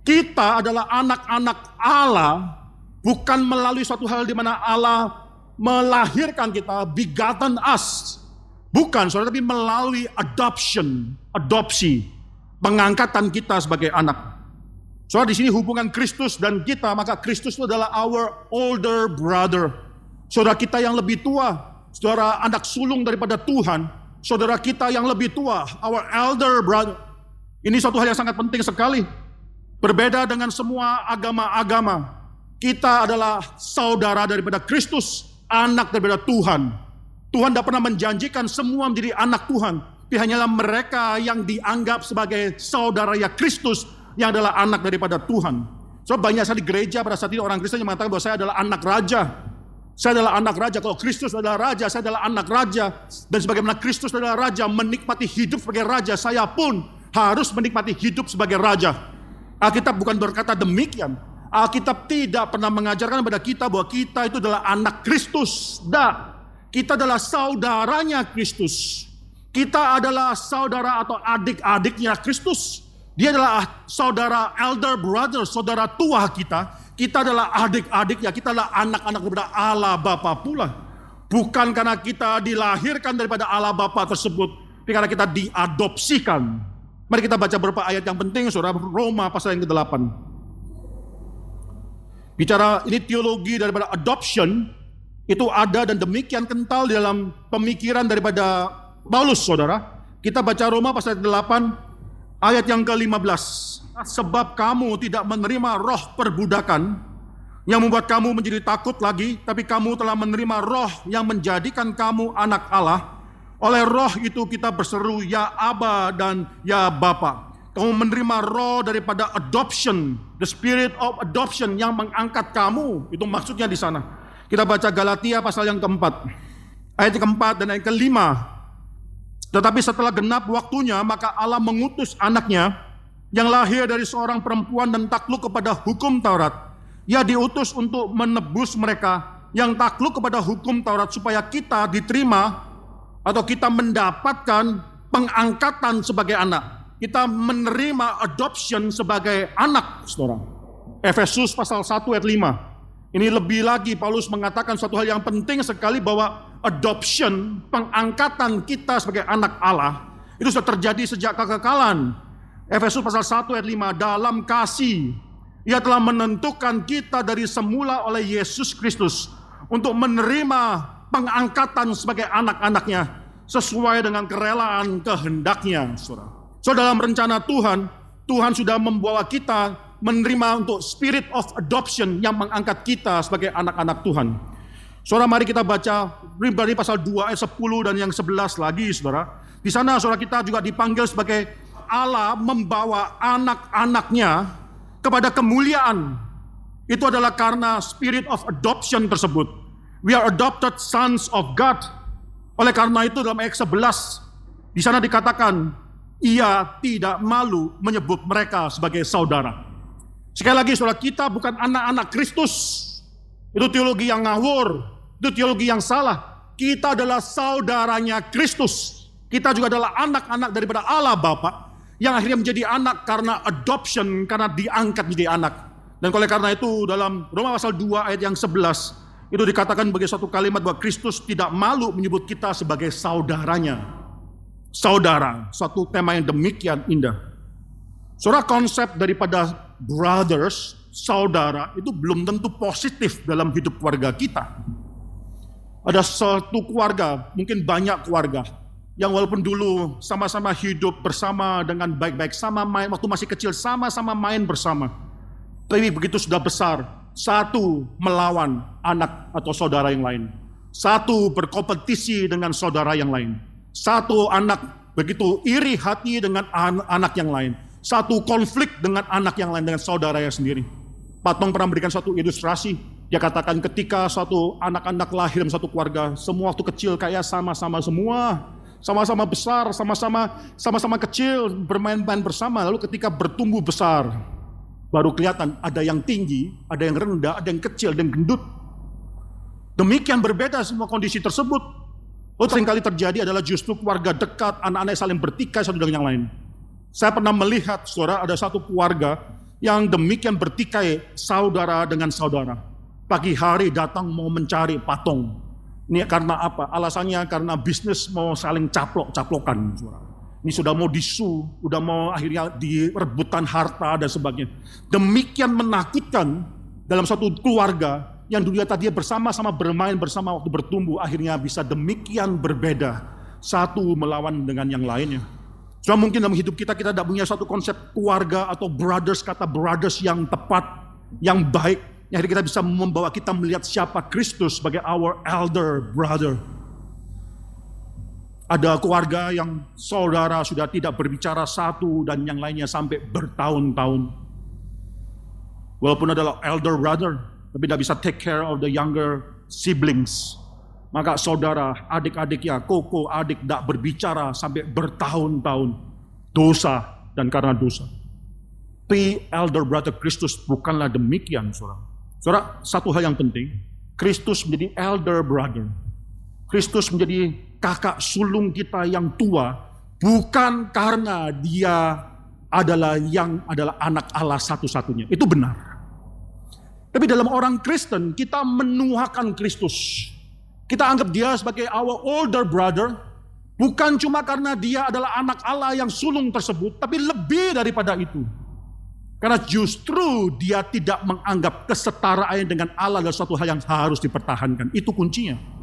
Kita adalah anak-anak Allah, bukan melalui suatu hal di mana Allah melahirkan kita, begotten us. Bukan, saudara, tapi melalui adoption, adopsi, pengangkatan kita sebagai anak. Soal di sini hubungan Kristus dan kita, maka Kristus itu adalah our older brother. Saudara kita yang lebih tua, saudara anak sulung daripada Tuhan, saudara kita yang lebih tua, our elder brother. Ini satu hal yang sangat penting sekali. Berbeda dengan semua agama-agama, kita adalah saudara daripada Kristus, anak daripada Tuhan. Tuhan tidak pernah menjanjikan semua menjadi anak Tuhan. Tapi hanyalah mereka yang dianggap sebagai saudara ya Kristus yang adalah anak daripada Tuhan. So banyak sekali gereja pada saat ini orang Kristen yang mengatakan bahwa saya adalah anak raja. Saya adalah anak raja. Kalau Kristus adalah raja, saya adalah anak raja. Dan sebagaimana Kristus adalah raja, menikmati hidup sebagai raja, saya pun harus menikmati hidup sebagai raja. Alkitab bukan berkata demikian. Alkitab tidak pernah mengajarkan kepada kita bahwa kita itu adalah anak Kristus. Tidak. Kita adalah saudaranya Kristus. Kita adalah saudara atau adik-adiknya Kristus. Dia adalah saudara elder brother, saudara tua kita. Kita adalah adik-adiknya, kita adalah anak-anak daripada Allah Bapa pula. Bukan karena kita dilahirkan daripada Allah Bapa tersebut, tapi karena kita diadopsikan Mari kita baca beberapa ayat yang penting, saudara. Roma pasal yang ke-8. Bicara ini teologi daripada adoption, itu ada dan demikian kental di dalam pemikiran daripada Paulus, saudara. Kita baca Roma pasal 8, ayat yang ke-15. Sebab kamu tidak menerima roh perbudakan, yang membuat kamu menjadi takut lagi, tapi kamu telah menerima roh yang menjadikan kamu anak Allah, oleh roh itu kita berseru ya Aba dan ya Bapa. Kamu menerima roh daripada adoption, the spirit of adoption yang mengangkat kamu. Itu maksudnya di sana. Kita baca Galatia pasal yang keempat. Ayat yang keempat dan ayat kelima. Tetapi setelah genap waktunya, maka Allah mengutus anaknya yang lahir dari seorang perempuan dan takluk kepada hukum Taurat. Ia diutus untuk menebus mereka yang takluk kepada hukum Taurat supaya kita diterima atau kita mendapatkan pengangkatan sebagai anak. Kita menerima adoption sebagai anak, saudara. Efesus pasal 1 ayat 5. Ini lebih lagi Paulus mengatakan suatu hal yang penting sekali bahwa adoption, pengangkatan kita sebagai anak Allah, itu sudah terjadi sejak kekekalan. Efesus pasal 1 ayat 5, dalam kasih, ia telah menentukan kita dari semula oleh Yesus Kristus untuk menerima pengangkatan sebagai anak-anaknya sesuai dengan kerelaan kehendaknya. Saudara. So dalam rencana Tuhan, Tuhan sudah membawa kita menerima untuk spirit of adoption yang mengangkat kita sebagai anak-anak Tuhan. Saudara mari kita baca Ibrani pasal 2 ayat 10 dan yang 11 lagi saudara. Di sana saudara kita juga dipanggil sebagai Allah membawa anak-anaknya kepada kemuliaan. Itu adalah karena spirit of adoption tersebut. We are adopted sons of God. Oleh karena itu dalam ayat 11 di sana dikatakan ia tidak malu menyebut mereka sebagai saudara. Sekali lagi saudara kita bukan anak-anak Kristus. Itu teologi yang ngawur, itu teologi yang salah. Kita adalah saudaranya Kristus. Kita juga adalah anak-anak daripada Allah Bapa yang akhirnya menjadi anak karena adoption, karena diangkat menjadi anak. Dan oleh karena itu dalam Roma pasal 2 ayat yang 11 itu dikatakan sebagai satu kalimat bahwa Kristus tidak malu menyebut kita sebagai saudaranya. Saudara, satu tema yang demikian indah. Saudara konsep daripada brothers, saudara itu belum tentu positif dalam hidup keluarga kita. Ada satu keluarga, mungkin banyak keluarga, yang walaupun dulu sama-sama hidup bersama dengan baik-baik, sama main waktu masih kecil, sama-sama main bersama. Tapi begitu sudah besar, satu melawan anak atau saudara yang lain. Satu berkompetisi dengan saudara yang lain. Satu anak begitu iri hati dengan an anak yang lain. Satu konflik dengan anak yang lain, dengan saudara yang sendiri. Patong pernah memberikan satu ilustrasi dia katakan ketika suatu anak-anak lahir dalam satu keluarga, semua waktu kecil kayak sama-sama semua, sama-sama besar, sama-sama sama-sama kecil, bermain-main bersama. Lalu ketika bertumbuh besar, baru kelihatan ada yang tinggi, ada yang rendah, ada yang kecil, ada yang gendut. Demikian berbeda semua kondisi tersebut. Lalu sering kali terjadi adalah justru keluarga dekat, anak-anak saling bertikai satu dengan yang lain. Saya pernah melihat, saudara, ada satu keluarga yang demikian bertikai saudara dengan saudara Pagi hari datang mau mencari patung. Ini karena apa? Alasannya karena bisnis mau saling caplok-caplokan. Ini sudah mau disu, sudah mau akhirnya direbutan harta dan sebagainya. Demikian menakutkan dalam satu keluarga yang dulunya tadi bersama-sama bermain bersama waktu bertumbuh akhirnya bisa demikian berbeda satu melawan dengan yang lainnya. So mungkin dalam hidup kita kita tidak punya satu konsep keluarga atau brothers kata brothers yang tepat, yang baik, yang kita bisa membawa kita melihat siapa Kristus sebagai our elder brother. Ada keluarga yang saudara sudah tidak berbicara satu dan yang lainnya sampai bertahun-tahun. Walaupun adalah elder brother, tapi tidak bisa take care of the younger siblings. Maka saudara, adik-adik ya, koko, adik tidak berbicara sampai bertahun-tahun. Dosa dan karena dosa. Tapi elder brother Kristus bukanlah demikian, saudara. Saudara, satu hal yang penting, Kristus menjadi elder brother. Kristus menjadi kakak sulung kita yang tua, bukan karena dia adalah yang adalah anak Allah satu-satunya. Itu benar. Tapi dalam orang Kristen, kita menuakan Kristus. Kita anggap dia sebagai our older brother, bukan cuma karena dia adalah anak Allah yang sulung tersebut, tapi lebih daripada itu. Karena justru dia tidak menganggap kesetaraan dengan Allah adalah suatu hal yang harus dipertahankan. Itu kuncinya.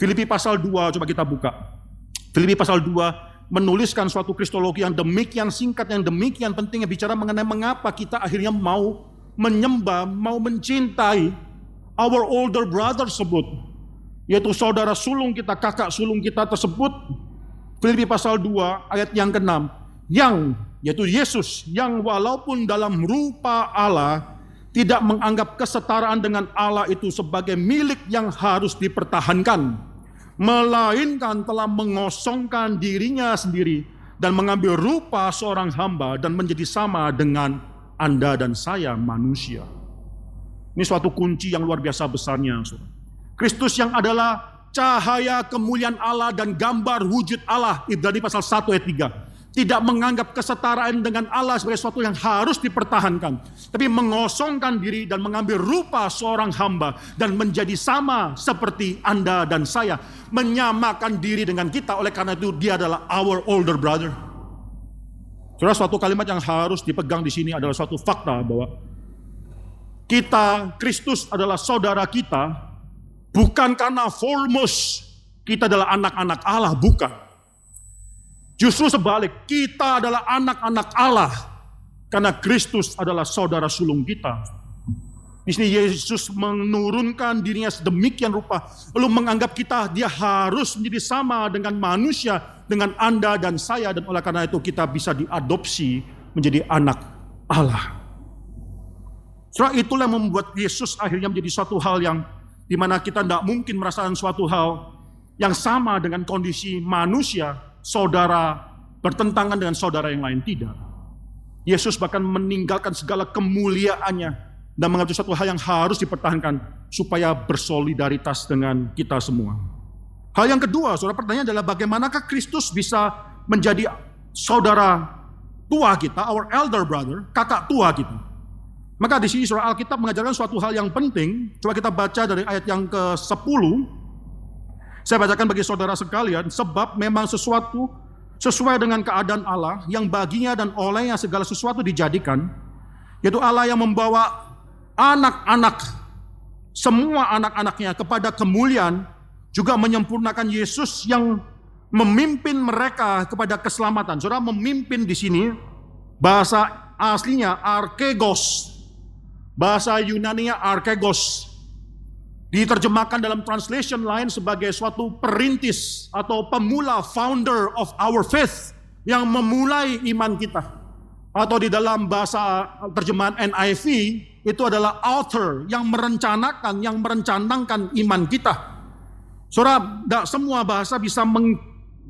Filipi pasal 2 coba kita buka. Filipi pasal 2 menuliskan suatu kristologi yang demikian singkat, yang demikian pentingnya bicara mengenai mengapa kita akhirnya mau menyembah, mau mencintai our older brother tersebut. Yaitu saudara sulung kita, kakak sulung kita tersebut. Filipi pasal 2 ayat yang ke-6. Yang yaitu Yesus yang walaupun dalam rupa Allah tidak menganggap kesetaraan dengan Allah itu sebagai milik yang harus dipertahankan, melainkan telah mengosongkan dirinya sendiri dan mengambil rupa seorang hamba dan menjadi sama dengan Anda dan saya manusia. Ini suatu kunci yang luar biasa besarnya. Kristus yang adalah cahaya kemuliaan Allah dan gambar wujud Allah. Ibrani pasal 1 ayat 3 tidak menganggap kesetaraan dengan Allah sebagai sesuatu yang harus dipertahankan, tapi mengosongkan diri dan mengambil rupa seorang hamba dan menjadi sama seperti Anda dan saya, menyamakan diri dengan kita. Oleh karena itu, dia adalah our older brother. Saudara, suatu kalimat yang harus dipegang di sini adalah suatu fakta bahwa kita, Kristus adalah saudara kita, bukan karena foremost kita adalah anak-anak Allah, bukan. Justru sebalik, kita adalah anak-anak Allah karena Kristus adalah saudara sulung kita. Di sini Yesus menurunkan dirinya sedemikian rupa, lalu menganggap kita dia harus menjadi sama dengan manusia, dengan Anda dan saya dan oleh karena itu kita bisa diadopsi menjadi anak Allah. Setelah itulah yang membuat Yesus akhirnya menjadi suatu hal yang di mana kita tidak mungkin merasakan suatu hal yang sama dengan kondisi manusia, saudara bertentangan dengan saudara yang lain. Tidak. Yesus bahkan meninggalkan segala kemuliaannya dan mengatur satu hal yang harus dipertahankan supaya bersolidaritas dengan kita semua. Hal yang kedua, saudara pertanyaan adalah bagaimanakah Kristus bisa menjadi saudara tua kita, our elder brother, kakak tua kita. Maka di sini surah Alkitab mengajarkan suatu hal yang penting. Coba kita baca dari ayat yang ke-10 saya bacakan bagi saudara sekalian, sebab memang sesuatu sesuai dengan keadaan Allah yang baginya dan olehnya segala sesuatu dijadikan, Yaitu Allah yang membawa anak-anak, semua anak-anaknya kepada kemuliaan, juga menyempurnakan Yesus yang memimpin mereka kepada keselamatan. Saudara memimpin di sini bahasa aslinya arkegos. Bahasa Yunani arkegos. Diterjemahkan dalam translation lain sebagai suatu perintis atau pemula founder of our faith yang memulai iman kita. Atau di dalam bahasa terjemahan NIV itu adalah author yang merencanakan, yang merencanakan iman kita. Saudara, tidak semua bahasa bisa meng,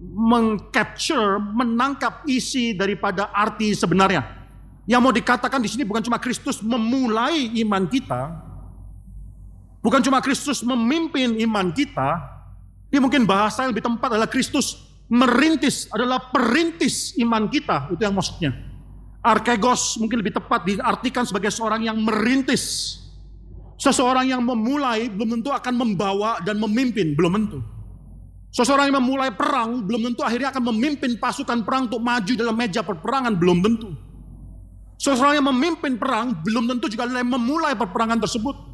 mengcapture, menangkap isi daripada arti sebenarnya. Yang mau dikatakan di sini bukan cuma Kristus memulai iman kita, bukan cuma Kristus memimpin iman kita, tapi mungkin bahasa yang lebih tempat adalah Kristus merintis, adalah perintis iman kita, itu yang maksudnya. Arkegos mungkin lebih tepat diartikan sebagai seorang yang merintis. Seseorang yang memulai belum tentu akan membawa dan memimpin, belum tentu. Seseorang yang memulai perang belum tentu akhirnya akan memimpin pasukan perang untuk maju dalam meja perperangan, belum tentu. Seseorang yang memimpin perang belum tentu juga memulai perperangan tersebut.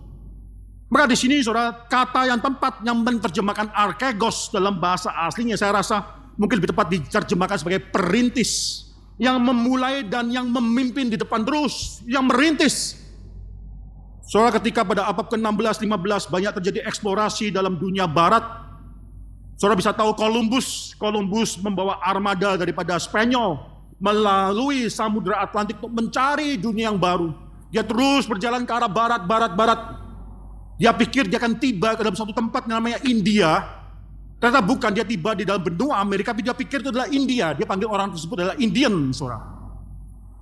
Maka di sini saudara kata yang tempat yang menerjemahkan arkegos dalam bahasa aslinya saya rasa mungkin lebih tepat diterjemahkan sebagai perintis yang memulai dan yang memimpin di depan terus, yang merintis. Saudara ketika pada abad ke-16 15 banyak terjadi eksplorasi dalam dunia barat Saudara bisa tahu Columbus, Columbus membawa armada daripada Spanyol melalui Samudra Atlantik untuk mencari dunia yang baru. Dia terus berjalan ke arah barat, barat, barat. Dia pikir dia akan tiba ke dalam satu tempat yang namanya India. Ternyata bukan, dia tiba di dalam benua Amerika, tapi dia pikir itu adalah India. Dia panggil orang tersebut adalah Indian, saudara.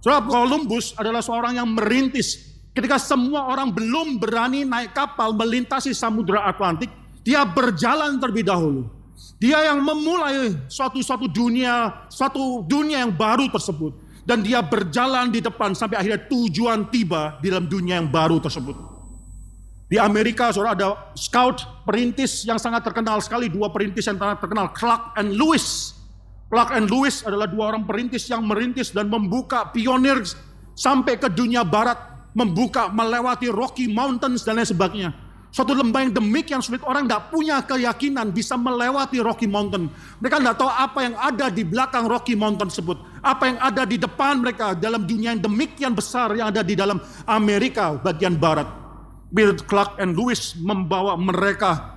Saudara, Columbus adalah seorang yang merintis. Ketika semua orang belum berani naik kapal melintasi Samudra Atlantik, dia berjalan terlebih dahulu. Dia yang memulai suatu-suatu dunia, suatu dunia yang baru tersebut. Dan dia berjalan di depan sampai akhirnya tujuan tiba di dalam dunia yang baru tersebut. Di Amerika saudara ada scout perintis yang sangat terkenal sekali. Dua perintis yang sangat terkenal, Clark and Lewis. Clark and Lewis adalah dua orang perintis yang merintis dan membuka pionir sampai ke dunia barat. Membuka melewati Rocky Mountains dan lain sebagainya Suatu lembah yang demikian sulit orang tidak punya keyakinan bisa melewati Rocky Mountain. Mereka tidak tahu apa yang ada di belakang Rocky Mountain tersebut. Apa yang ada di depan mereka dalam dunia yang demikian besar yang ada di dalam Amerika bagian barat. Bill Clark and Lewis membawa mereka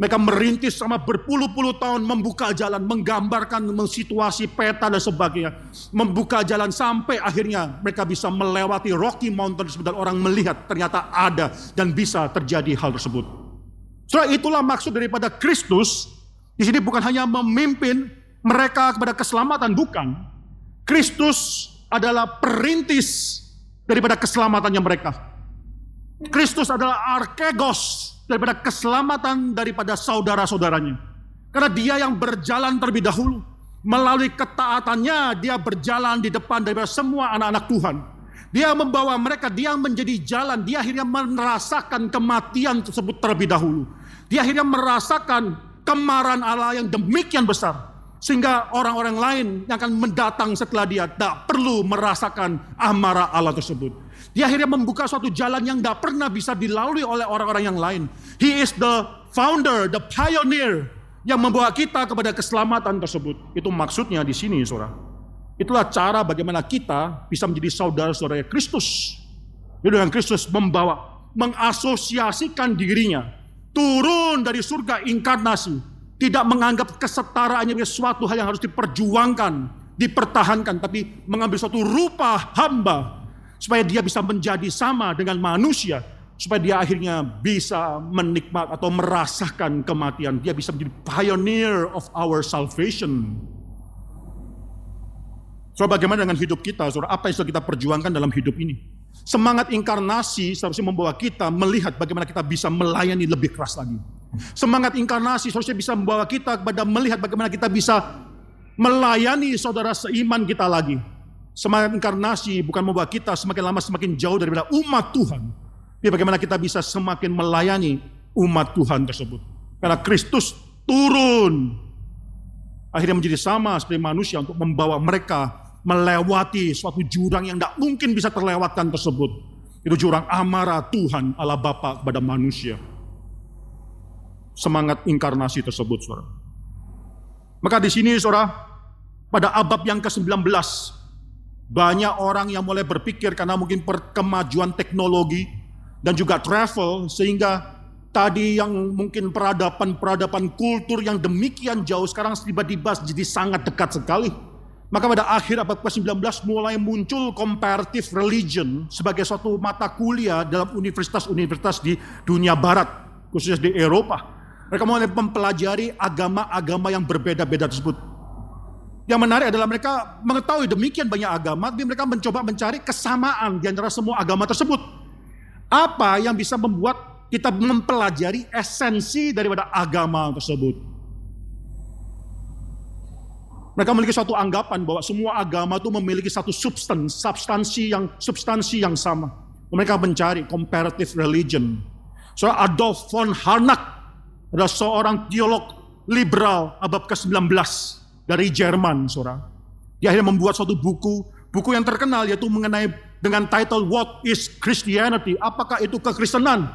mereka merintis sama berpuluh-puluh tahun membuka jalan, menggambarkan situasi peta dan sebagainya. Membuka jalan sampai akhirnya mereka bisa melewati Rocky Mountain dan orang melihat ternyata ada dan bisa terjadi hal tersebut. Setelah itulah maksud daripada Kristus. Di sini bukan hanya memimpin mereka kepada keselamatan, bukan. Kristus adalah perintis daripada keselamatannya mereka. Kristus adalah arkegos daripada keselamatan daripada saudara-saudaranya. Karena dia yang berjalan terlebih dahulu. Melalui ketaatannya dia berjalan di depan daripada semua anak-anak Tuhan. Dia membawa mereka, dia menjadi jalan. Dia akhirnya merasakan kematian tersebut terlebih dahulu. Dia akhirnya merasakan kemarahan Allah yang demikian besar. Sehingga orang-orang lain yang akan mendatang setelah dia tak perlu merasakan amarah Allah tersebut. Dia akhirnya membuka suatu jalan yang tidak pernah bisa dilalui oleh orang-orang yang lain. He is the founder, the pioneer yang membawa kita kepada keselamatan tersebut. Itu maksudnya di sini, saudara. Itulah cara bagaimana kita bisa menjadi saudara-saudara Kristus. Itu dengan Kristus membawa, mengasosiasikan dirinya, turun dari surga inkarnasi, tidak menganggap kesetaraannya sebagai suatu hal yang harus diperjuangkan, dipertahankan, tapi mengambil suatu rupa hamba supaya dia bisa menjadi sama dengan manusia, supaya dia akhirnya bisa menikmat atau merasakan kematian. Dia bisa menjadi pioneer of our salvation. So bagaimana dengan hidup kita? Saudara, apa yang sudah kita perjuangkan dalam hidup ini? Semangat inkarnasi seharusnya membawa kita melihat bagaimana kita bisa melayani lebih keras lagi. Semangat inkarnasi seharusnya bisa membawa kita kepada melihat bagaimana kita bisa melayani saudara seiman kita lagi. Semangat inkarnasi bukan membawa kita semakin lama semakin jauh daripada umat Tuhan. Tapi bagaimana kita bisa semakin melayani umat Tuhan tersebut. Karena Kristus turun. Akhirnya menjadi sama seperti manusia untuk membawa mereka melewati suatu jurang yang tidak mungkin bisa terlewatkan tersebut. Itu jurang amarah Tuhan Allah Bapa kepada manusia. Semangat inkarnasi tersebut, saudara. Maka di sini, saudara, pada abad yang ke-19, banyak orang yang mulai berpikir karena mungkin perkemajuan teknologi dan juga travel, sehingga tadi yang mungkin peradaban-peradaban kultur yang demikian jauh sekarang tiba-tiba jadi sangat dekat sekali maka pada akhir abad ke-19 mulai muncul comparative religion sebagai suatu mata kuliah dalam universitas-universitas di dunia barat, khususnya di Eropa. Mereka mulai mempelajari agama-agama yang berbeda-beda tersebut. Yang menarik adalah mereka mengetahui demikian banyak agama, tapi mereka mencoba mencari kesamaan di antara semua agama tersebut. Apa yang bisa membuat kita mempelajari esensi daripada agama tersebut. Mereka memiliki suatu anggapan bahwa semua agama itu memiliki satu substans, substansi yang substansi yang sama. Mereka mencari comparative religion. So Adolf von Harnack adalah seorang teolog liberal abad ke-19 dari Jerman, saudara. Dia akhirnya membuat suatu buku, buku yang terkenal yaitu mengenai dengan title What is Christianity? Apakah itu kekristenan?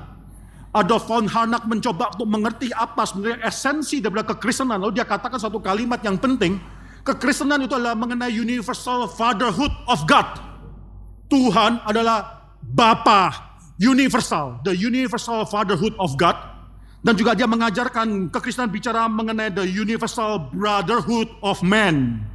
Adolf von Harnack mencoba untuk mengerti apa sebenarnya esensi dari kekristenan. Lalu dia katakan satu kalimat yang penting, Kekristenan itu adalah mengenai universal fatherhood of God. Tuhan adalah Bapa universal, the universal fatherhood of God. Dan juga dia mengajarkan kekristenan bicara mengenai the universal brotherhood of man.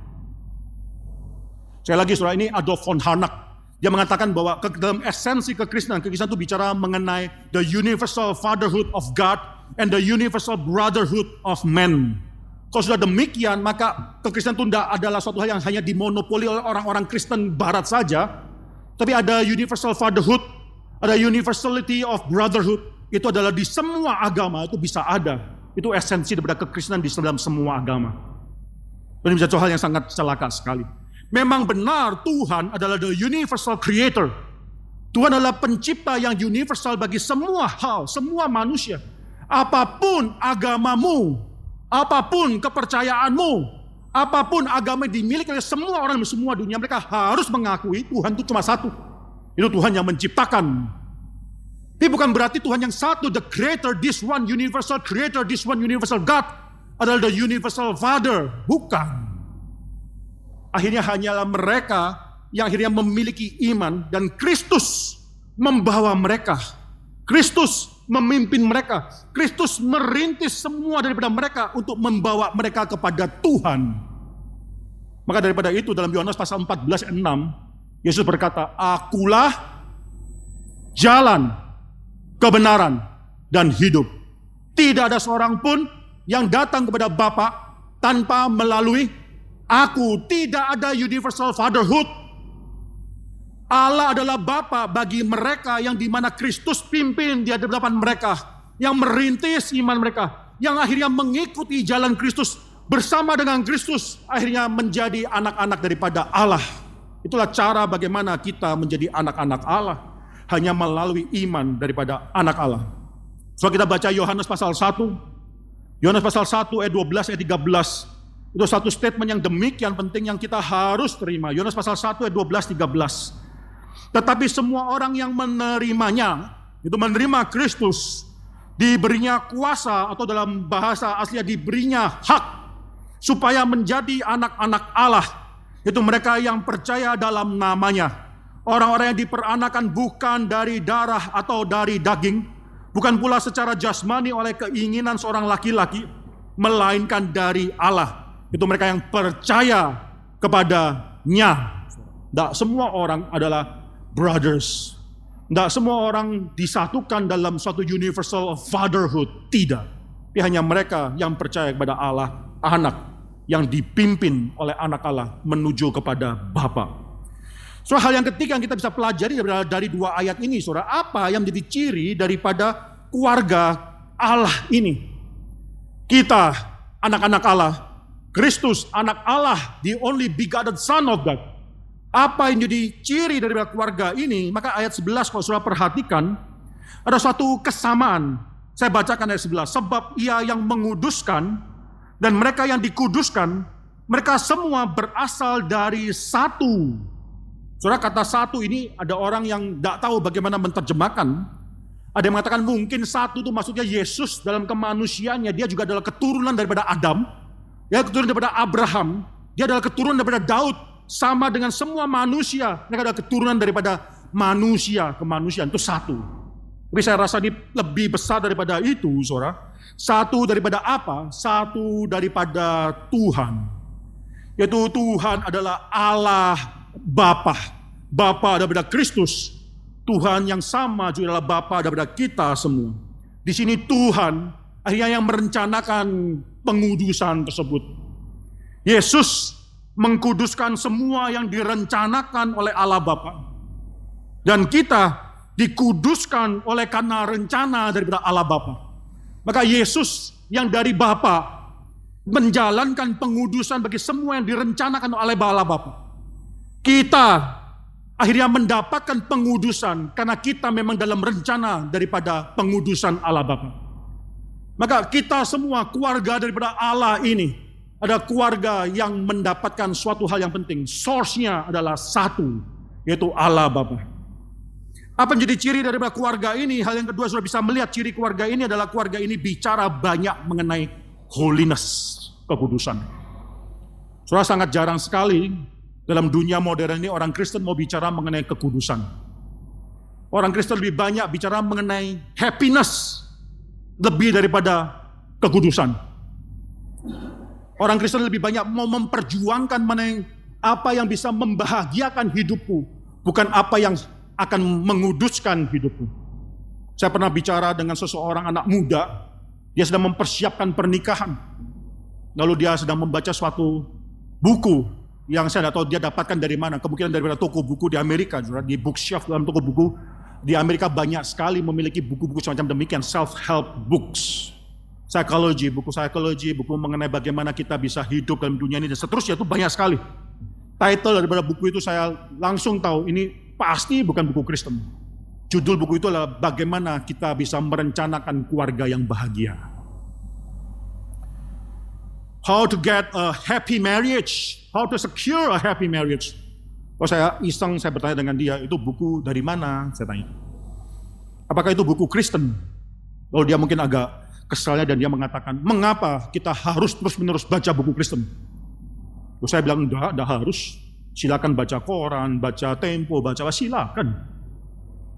Saya lagi surah ini Adolf von Harnack. Dia mengatakan bahwa ke dalam esensi kekristenan, kekristenan itu bicara mengenai the universal fatherhood of God and the universal brotherhood of men. Kalau sudah demikian, maka kekristenan itu tidak adalah suatu hal yang hanya dimonopoli oleh orang-orang Kristen Barat saja. Tapi ada universal fatherhood, ada universality of brotherhood. Itu adalah di semua agama itu bisa ada. Itu esensi daripada kekristenan di dalam semua agama. Ini bisa hal yang sangat celaka sekali. Memang benar Tuhan adalah the universal creator. Tuhan adalah pencipta yang universal bagi semua hal, semua manusia. Apa pun agamamu, Apa pun kepercayaanmu, apa pun agama yang dimiliki oleh semua orang di semua dunia, mereka harus mengakui Tuhan itu cuma satu. Itu Tuhan yang menciptakan. Ini bukan berarti Tuhan yang satu, the creator, this one universal creator, this one universal God adalah the universal father. Bukan. Akhirnya hanyalah mereka yang akhirnya memiliki iman dan Kristus membawa mereka. Kristus memimpin mereka. Kristus merintis semua daripada mereka untuk membawa mereka kepada Tuhan. Maka daripada itu dalam Yohanes pasal 14 ayat 6, Yesus berkata, Akulah jalan, kebenaran, dan hidup. Tidak ada seorang pun yang datang kepada Bapa tanpa melalui aku. Tidak ada universal fatherhood Allah adalah Bapa bagi mereka yang di mana Kristus pimpin di hadapan mereka. Yang merintis iman mereka. Yang akhirnya mengikuti jalan Kristus. Bersama dengan Kristus akhirnya menjadi anak-anak daripada Allah. Itulah cara bagaimana kita menjadi anak-anak Allah. Hanya melalui iman daripada anak Allah. So kita baca Yohanes pasal 1. Yohanes pasal 1 ayat 12 ayat 13. Itu satu statement yang demikian penting yang kita harus terima. Yohanes pasal 1 ayat 12 13. Tetapi semua orang yang menerimanya, itu menerima Kristus, diberinya kuasa atau dalam bahasa aslinya diberinya hak supaya menjadi anak-anak Allah. Itu mereka yang percaya dalam namanya. Orang-orang yang diperanakan bukan dari darah atau dari daging, bukan pula secara jasmani oleh keinginan seorang laki-laki, melainkan dari Allah. Itu mereka yang percaya kepadanya. Tidak semua orang adalah brothers. Tidak semua orang disatukan dalam suatu universal fatherhood. Tidak. Tapi hanya mereka yang percaya kepada Allah, anak yang dipimpin oleh anak Allah menuju kepada Bapa. So hal yang ketiga yang kita bisa pelajari dari dua ayat ini, saudara, apa yang menjadi ciri daripada keluarga Allah ini? Kita, anak-anak Allah, Kristus, anak Allah, the only begotten Son of God, apa yang jadi ciri dari keluarga ini? Maka ayat 11 kalau sudah perhatikan, ada suatu kesamaan. Saya bacakan ayat 11. Sebab ia yang menguduskan dan mereka yang dikuduskan, Mereka semua berasal dari satu. Saudara kata satu ini ada orang yang tidak tahu bagaimana menerjemahkan. Ada yang mengatakan mungkin satu itu maksudnya Yesus dalam kemanusiaannya. Dia juga adalah keturunan daripada Adam. Dia keturunan daripada Abraham. Dia adalah keturunan daripada Daud. Sama dengan semua manusia. Mereka adalah keturunan daripada manusia. Kemanusiaan itu satu. Tapi saya rasa ini lebih besar daripada itu, saudara. Satu daripada apa? Satu daripada Tuhan. Yaitu Tuhan adalah Allah Bapa. Bapa daripada Kristus. Tuhan yang sama juga adalah Bapa daripada kita semua. Di sini Tuhan akhirnya yang merencanakan pengudusan tersebut. Yesus mengkuduskan semua yang direncanakan oleh Allah Bapa. Dan kita dikuduskan oleh karena rencana daripada Allah Bapa. Maka Yesus yang dari Bapa menjalankan pengudusan bagi semua yang direncanakan oleh Allah Bapa. Kita akhirnya mendapatkan pengudusan karena kita memang dalam rencana daripada pengudusan Allah Bapa. Maka kita semua keluarga daripada Allah ini ada keluarga yang mendapatkan suatu hal yang penting. Source-nya adalah satu, yaitu Allah Bapa. Apa menjadi ciri daripada keluarga ini? Hal yang kedua sudah bisa melihat ciri keluarga ini adalah keluarga ini bicara banyak mengenai holiness, kekudusan. Sudah sangat jarang sekali dalam dunia modern ini orang Kristen mau bicara mengenai kekudusan. Orang Kristen lebih banyak bicara mengenai happiness lebih daripada kekudusan. Orang Kristen lebih banyak mau memperjuangkan mengenai apa yang bisa membahagiakan hidupku, bukan apa yang akan menguduskan hidupku. Saya pernah bicara dengan seseorang anak muda, dia sedang mempersiapkan pernikahan. Lalu dia sedang membaca suatu buku yang saya tidak tahu dia dapatkan dari mana. Kemungkinan dari toko buku di Amerika, di bookshelf dalam toko buku di Amerika banyak sekali memiliki buku-buku semacam demikian self-help books. Psikologi, buku psikologi, buku mengenai bagaimana kita bisa hidup dalam dunia ini dan seterusnya itu banyak sekali. Title daripada buku itu saya langsung tahu ini pasti bukan buku Kristen. Judul buku itu adalah bagaimana kita bisa merencanakan keluarga yang bahagia. How to get a happy marriage How to secure a happy marriage. Oh saya iseng saya bertanya dengan dia, itu buku dari mana? Saya tanya. Apakah itu buku Kristen? Oh dia mungkin agak kesalnya dan dia mengatakan, mengapa kita harus terus-menerus baca buku Kristen? Oh, saya bilang, enggak, enggak harus. Silakan baca koran, baca tempo, baca silakan.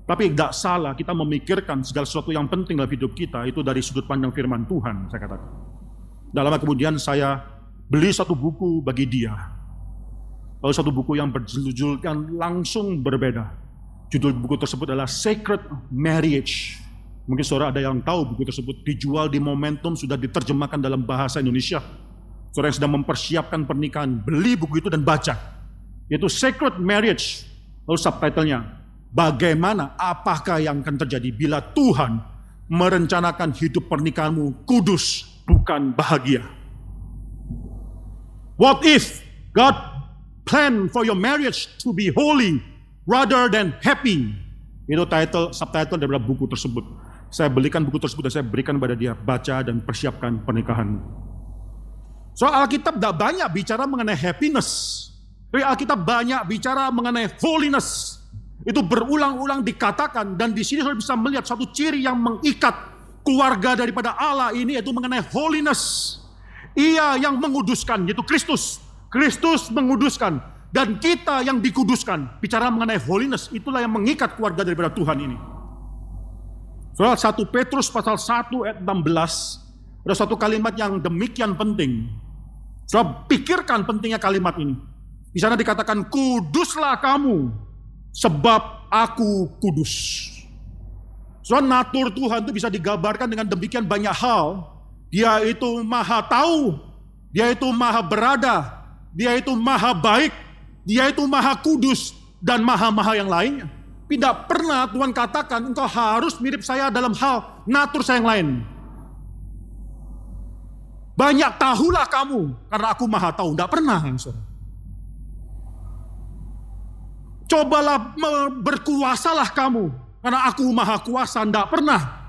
Tapi tidak salah kita memikirkan segala sesuatu yang penting dalam hidup kita itu dari sudut pandang firman Tuhan, saya katakan. Dalam kemudian saya beli satu buku bagi dia. Lalu satu buku yang berjudulkan langsung berbeda. Judul buku tersebut adalah Sacred Marriage. Mungkin saudara ada yang tahu buku tersebut dijual di Momentum sudah diterjemahkan dalam bahasa Indonesia. Saudara yang sedang mempersiapkan pernikahan, beli buku itu dan baca. Yaitu Sacred Marriage. Lalu subtitlenya, bagaimana, apakah yang akan terjadi bila Tuhan merencanakan hidup pernikahanmu kudus, bukan bahagia. What if God planned for your marriage to be holy rather than happy? Itu title subtitle dari buku tersebut. Saya belikan buku tersebut dan saya berikan kepada dia baca dan persiapkan pernikahan. So Alkitab tidak banyak bicara mengenai happiness. Tapi Alkitab banyak bicara mengenai holiness. Itu berulang-ulang dikatakan dan di sini saya bisa melihat satu ciri yang mengikat keluarga daripada Allah ini yaitu mengenai holiness. Ia yang menguduskan, yaitu Kristus. Kristus menguduskan. Dan kita yang dikuduskan. Bicara mengenai holiness, itulah yang mengikat keluarga daripada Tuhan ini. Soal 1 Petrus pasal 1 ayat 16. Ada satu kalimat yang demikian penting. Soal pikirkan pentingnya kalimat ini. Di sana dikatakan, kuduslah kamu, sebab aku kudus. Soal natur Tuhan itu bisa digambarkan dengan demikian banyak hal dia itu maha tahu, dia itu maha berada, dia itu maha baik, dia itu maha kudus, dan maha-maha yang lainnya. Tidak pernah Tuhan katakan engkau harus mirip saya dalam hal natur saya yang lain. Banyak tahulah kamu karena aku maha tahu. Tidak pernah. Cobalah berkuasalah kamu karena aku maha kuasa. Tidak pernah.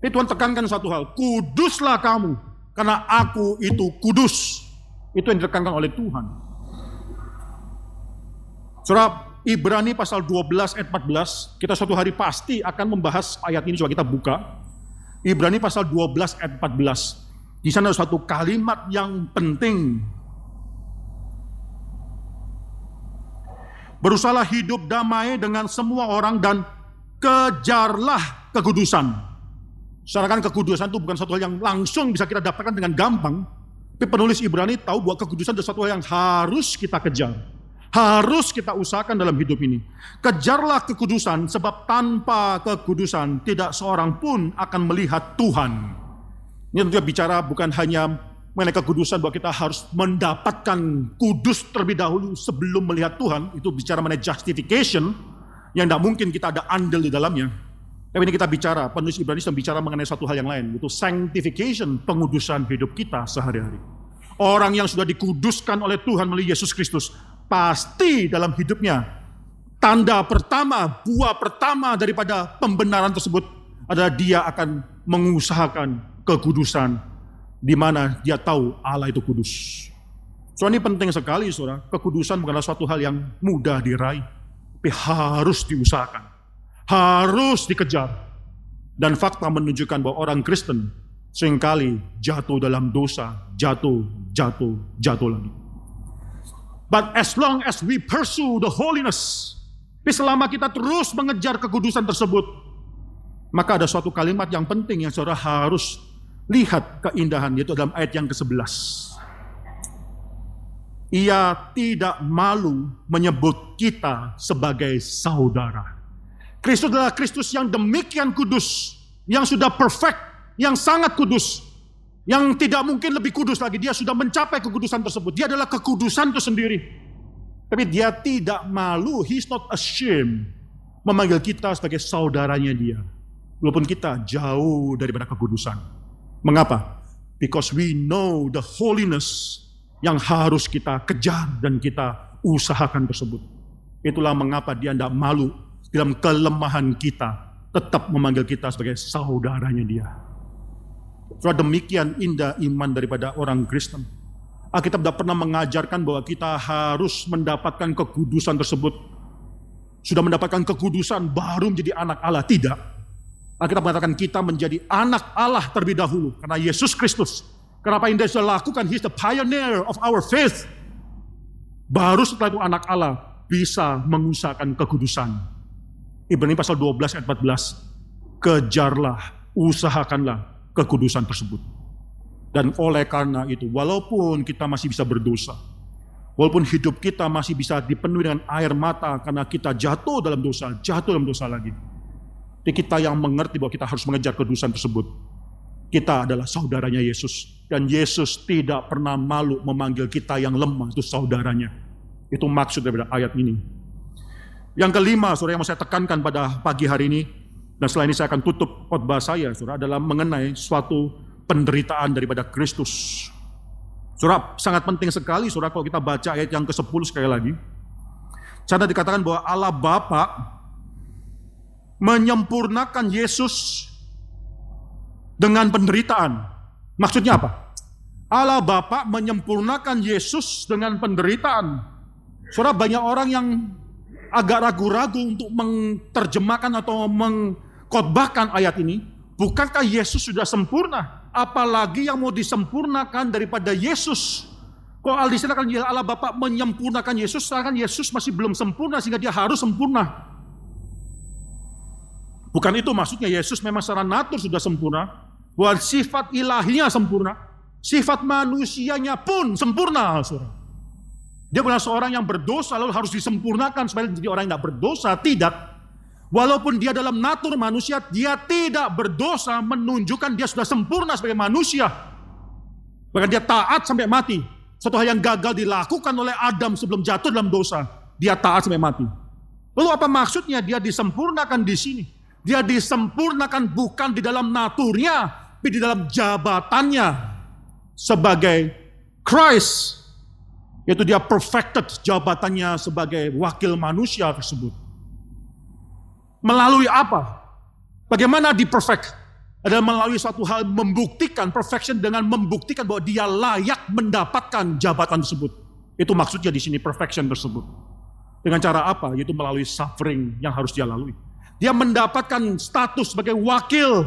Ini Tuhan tekankan satu hal, kuduslah kamu, karena aku itu kudus. Itu yang ditekankan oleh Tuhan. Surah Ibrani pasal 12 ayat 14, kita suatu hari pasti akan membahas ayat ini, coba kita buka. Ibrani pasal 12 ayat 14. Di sana ada satu kalimat yang penting. Berusahalah hidup damai dengan semua orang dan kejarlah kekudusan. Secara kan kekudusan itu bukan satu hal yang langsung bisa kita dapatkan dengan gampang. Tapi penulis Ibrani tahu bahwa kekudusan itu satu hal yang harus kita kejar. Harus kita usahakan dalam hidup ini. Kejarlah kekudusan sebab tanpa kekudusan tidak seorang pun akan melihat Tuhan. Ini tentunya bicara bukan hanya mengenai kekudusan bahwa kita harus mendapatkan kudus terlebih dahulu sebelum melihat Tuhan. Itu bicara mengenai justification yang tidak mungkin kita ada andil di dalamnya. Tapi ini kita bicara, penulis Ibrani sedang bicara mengenai satu hal yang lain, yaitu sanctification, pengudusan hidup kita sehari-hari. Orang yang sudah dikuduskan oleh Tuhan melalui Yesus Kristus, pasti dalam hidupnya tanda pertama, buah pertama daripada pembenaran tersebut adalah dia akan mengusahakan kekudusan di mana dia tahu Allah itu kudus. So ini penting sekali saudara, kekudusan bukanlah suatu hal yang mudah diraih, tapi harus diusahakan, harus dikejar. Dan fakta menunjukkan bahwa orang Kristen sering kali jatuh dalam dosa, jatuh, jatuh, jatuh lagi. But as long as we pursue the holiness, tapi selama kita terus mengejar kekudusan tersebut, maka ada suatu kalimat yang penting yang saudara harus Lihat keindahan yaitu dalam ayat yang ke-11. Ia tidak malu menyebut kita sebagai saudara. Kristus adalah Kristus yang demikian kudus, yang sudah perfect, yang sangat kudus, yang tidak mungkin lebih kudus lagi. Dia sudah mencapai kekudusan tersebut. Dia adalah kekudusan itu sendiri. Tapi dia tidak malu, he's not ashamed memanggil kita sebagai saudaranya dia. Walaupun kita jauh daripada kekudusan. Mengapa? Because we know the holiness yang harus kita kejar dan kita usahakan tersebut. Itulah mengapa dia tidak malu dalam kelemahan kita tetap memanggil kita sebagai saudaranya dia. So, demikian indah iman daripada orang Kristen. Alkitab tidak pernah mengajarkan bahwa kita harus mendapatkan kekudusan tersebut. Sudah mendapatkan kekudusan baru menjadi anak Allah. Tidak. Alkitab mengatakan kita menjadi anak Allah terlebih dahulu karena Yesus Kristus. Kenapa dia sudah lakukan? He's the pioneer of our faith. Baru setelah itu anak Allah bisa mengusahakan kekudusan. Ibrani pasal 12 ayat 14. Kejarlah, usahakanlah kekudusan tersebut. Dan oleh karena itu, walaupun kita masih bisa berdosa, walaupun hidup kita masih bisa dipenuhi dengan air mata karena kita jatuh dalam dosa, jatuh dalam dosa lagi tapi kita yang mengerti bahwa kita harus mengejar kedudukan tersebut. Kita adalah saudaranya Yesus. Dan Yesus tidak pernah malu memanggil kita yang lemah, itu saudaranya. Itu maksud daripada ayat ini. Yang kelima, saudara yang mau saya tekankan pada pagi hari ini, dan setelah ini saya akan tutup khotbah saya, saudara, adalah mengenai suatu penderitaan daripada Kristus. Saudara, sangat penting sekali, saudara, kalau kita baca ayat yang ke-10 sekali lagi. Sana dikatakan bahwa Allah Bapa menyempurnakan Yesus dengan penderitaan. Maksudnya apa? Allah Bapa menyempurnakan Yesus dengan penderitaan. Saudara banyak orang yang agak ragu-ragu untuk menerjemahkan atau mengkotbahkan ayat ini. Bukankah Yesus sudah sempurna? Apalagi yang mau disempurnakan daripada Yesus? Kok al kan Allah Bapa menyempurnakan Yesus, sedangkan Yesus masih belum sempurna sehingga dia harus sempurna. Bukan itu maksudnya Yesus memang secara natur sudah sempurna. Bahwa sifat ilahinya sempurna. Sifat manusianya pun sempurna. Saudara. Dia bukan seorang yang berdosa lalu harus disempurnakan supaya menjadi orang yang tidak berdosa. Tidak. Walaupun dia dalam natur manusia, dia tidak berdosa menunjukkan dia sudah sempurna sebagai manusia. Bahkan dia taat sampai mati. Satu hal yang gagal dilakukan oleh Adam sebelum jatuh dalam dosa. Dia taat sampai mati. Lalu apa maksudnya dia disempurnakan di sini? Dia disempurnakan bukan di dalam naturnya, tapi di dalam jabatannya sebagai Christ. Yaitu dia perfected jabatannya sebagai wakil manusia tersebut. Melalui apa? Bagaimana di perfect? adalah melalui suatu hal membuktikan perfection dengan membuktikan bahwa dia layak mendapatkan jabatan tersebut. Itu maksudnya di sini perfection tersebut. Dengan cara apa? Yaitu melalui suffering yang harus dia lalui. Dia mendapatkan status sebagai wakil,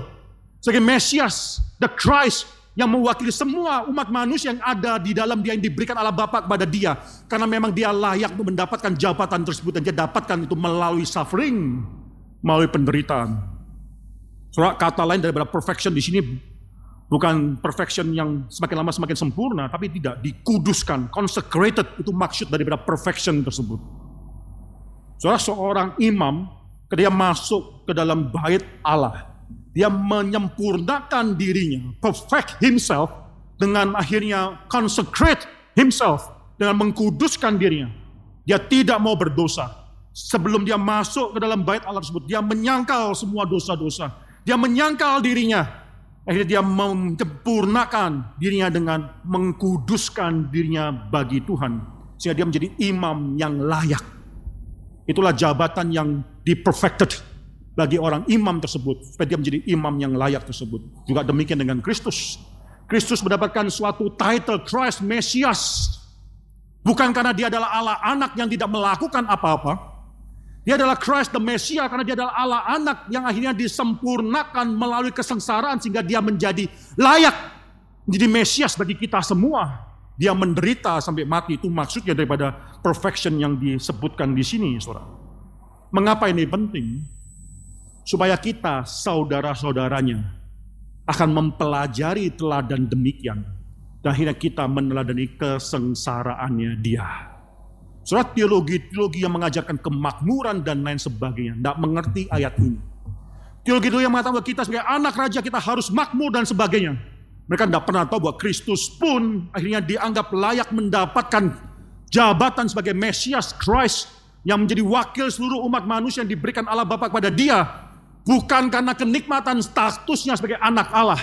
sebagai Mesias, the Christ, yang mewakili semua umat manusia yang ada di dalam dia yang diberikan Allah Bapa kepada dia. Karena memang dia layak untuk mendapatkan jabatan tersebut dan dia dapatkan itu melalui suffering, melalui penderitaan. Soalnya kata lain daripada perfection di sini bukan perfection yang semakin lama semakin sempurna, tapi tidak dikuduskan, consecrated itu maksud daripada perfection tersebut. Soalnya seorang imam ketika masuk ke dalam bait Allah, dia menyempurnakan dirinya, perfect himself dengan akhirnya consecrate himself dengan mengkuduskan dirinya. Dia tidak mau berdosa. Sebelum dia masuk ke dalam bait Allah tersebut, dia menyangkal semua dosa-dosa. Dia menyangkal dirinya. Akhirnya dia menyempurnakan dirinya dengan mengkuduskan dirinya bagi Tuhan. Sehingga dia menjadi imam yang layak. Itulah jabatan yang di-perfected bagi orang imam tersebut supaya dia menjadi imam yang layak tersebut. Juga demikian dengan Kristus. Kristus mendapatkan suatu title Christ Mesias. Bukan karena dia adalah Allah anak yang tidak melakukan apa-apa. Dia adalah Christ the Messiah karena dia adalah Allah anak yang akhirnya disempurnakan melalui kesengsaraan sehingga dia menjadi layak menjadi Mesias bagi kita semua. Dia menderita sampai mati itu maksudnya daripada perfection yang disebutkan di sini, Saudara. Mengapa ini penting? Supaya kita saudara-saudaranya akan mempelajari teladan demikian dan akhirnya kita meneladani kesengsaraannya dia. Surat teologi-teologi yang mengajarkan kemakmuran dan lain sebagainya tidak mengerti ayat ini. Teologi-teologi yang mengatakan bahwa kita sebagai anak raja kita harus makmur dan sebagainya. Mereka tidak pernah tahu bahwa Kristus pun akhirnya dianggap layak mendapatkan jabatan sebagai Mesias Christ yang menjadi wakil seluruh umat manusia yang diberikan Allah Bapa kepada dia Bukan karena kenikmatan statusnya sebagai anak Allah.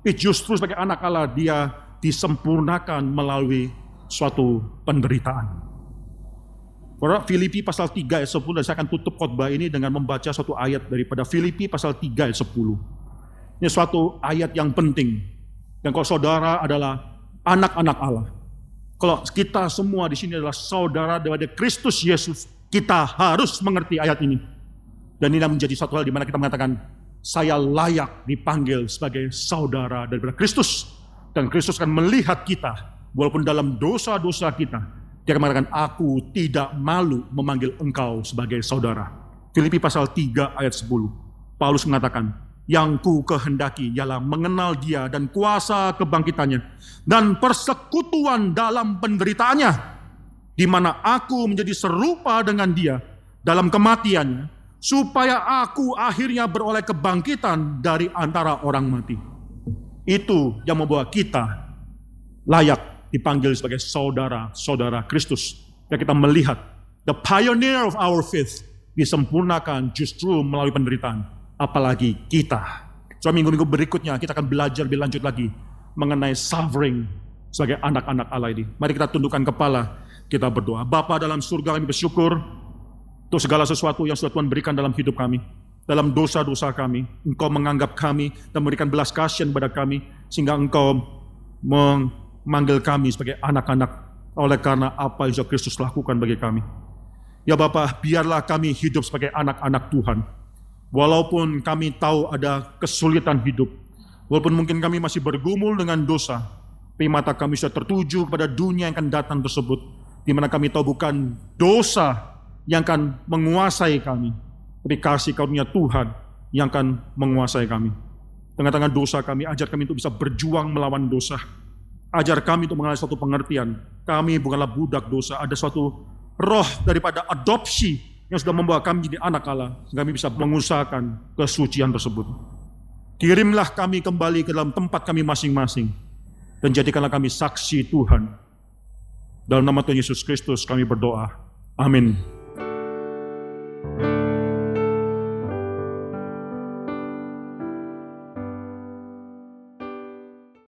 Tapi justru sebagai anak Allah dia disempurnakan melalui suatu penderitaan. Para Filipi pasal 3 ayat 10 dan saya akan tutup khotbah ini dengan membaca suatu ayat daripada Filipi pasal 3 ayat 10. Ini suatu ayat yang penting. Dan kalau saudara adalah anak-anak Allah. Kalau kita semua di sini adalah saudara daripada Kristus Yesus, kita harus mengerti ayat ini. Dan ini menjadi satu hal di mana kita mengatakan, saya layak dipanggil sebagai saudara daripada Kristus. Dan Kristus akan melihat kita, walaupun dalam dosa-dosa kita, dia akan mengatakan, aku tidak malu memanggil engkau sebagai saudara. Filipi pasal 3 ayat 10. Paulus mengatakan, yang ku kehendaki ialah mengenal dia dan kuasa kebangkitannya dan persekutuan dalam penderitaannya di mana aku menjadi serupa dengan dia dalam kematiannya supaya aku akhirnya beroleh kebangkitan dari antara orang mati. Itu yang membawa kita layak dipanggil sebagai saudara-saudara Kristus. Ya kita melihat the pioneer of our faith disempurnakan justru melalui penderitaan. Apalagi kita. So minggu-minggu berikutnya kita akan belajar lebih lanjut lagi mengenai suffering sebagai anak-anak Allah ini. Mari kita tundukkan kepala, kita berdoa. Bapa dalam surga kami bersyukur untuk segala sesuatu yang sudah Tuhan berikan dalam hidup kami. Dalam dosa-dosa kami. Engkau menganggap kami dan memberikan belas kasihan kepada kami. Sehingga engkau memanggil kami sebagai anak-anak. Oleh karena apa yang sudah Kristus lakukan bagi kami. Ya Bapak, biarlah kami hidup sebagai anak-anak Tuhan. Walaupun kami tahu ada kesulitan hidup. Walaupun mungkin kami masih bergumul dengan dosa. Tapi mata kami sudah tertuju kepada dunia yang akan datang tersebut. Di mana kami tahu bukan dosa yang akan menguasai kami. Tapi kasih karunia Tuhan yang akan menguasai kami. Tengah-tengah dosa kami, ajar kami untuk bisa berjuang melawan dosa. Ajar kami untuk mengalami suatu pengertian. Kami bukanlah budak dosa, ada suatu roh daripada adopsi yang sudah membawa kami jadi anak Allah. Kami bisa mengusahakan kesucian tersebut. Kirimlah kami kembali ke dalam tempat kami masing-masing. Dan jadikanlah kami saksi Tuhan. Dalam nama Tuhan Yesus Kristus kami berdoa. Amin.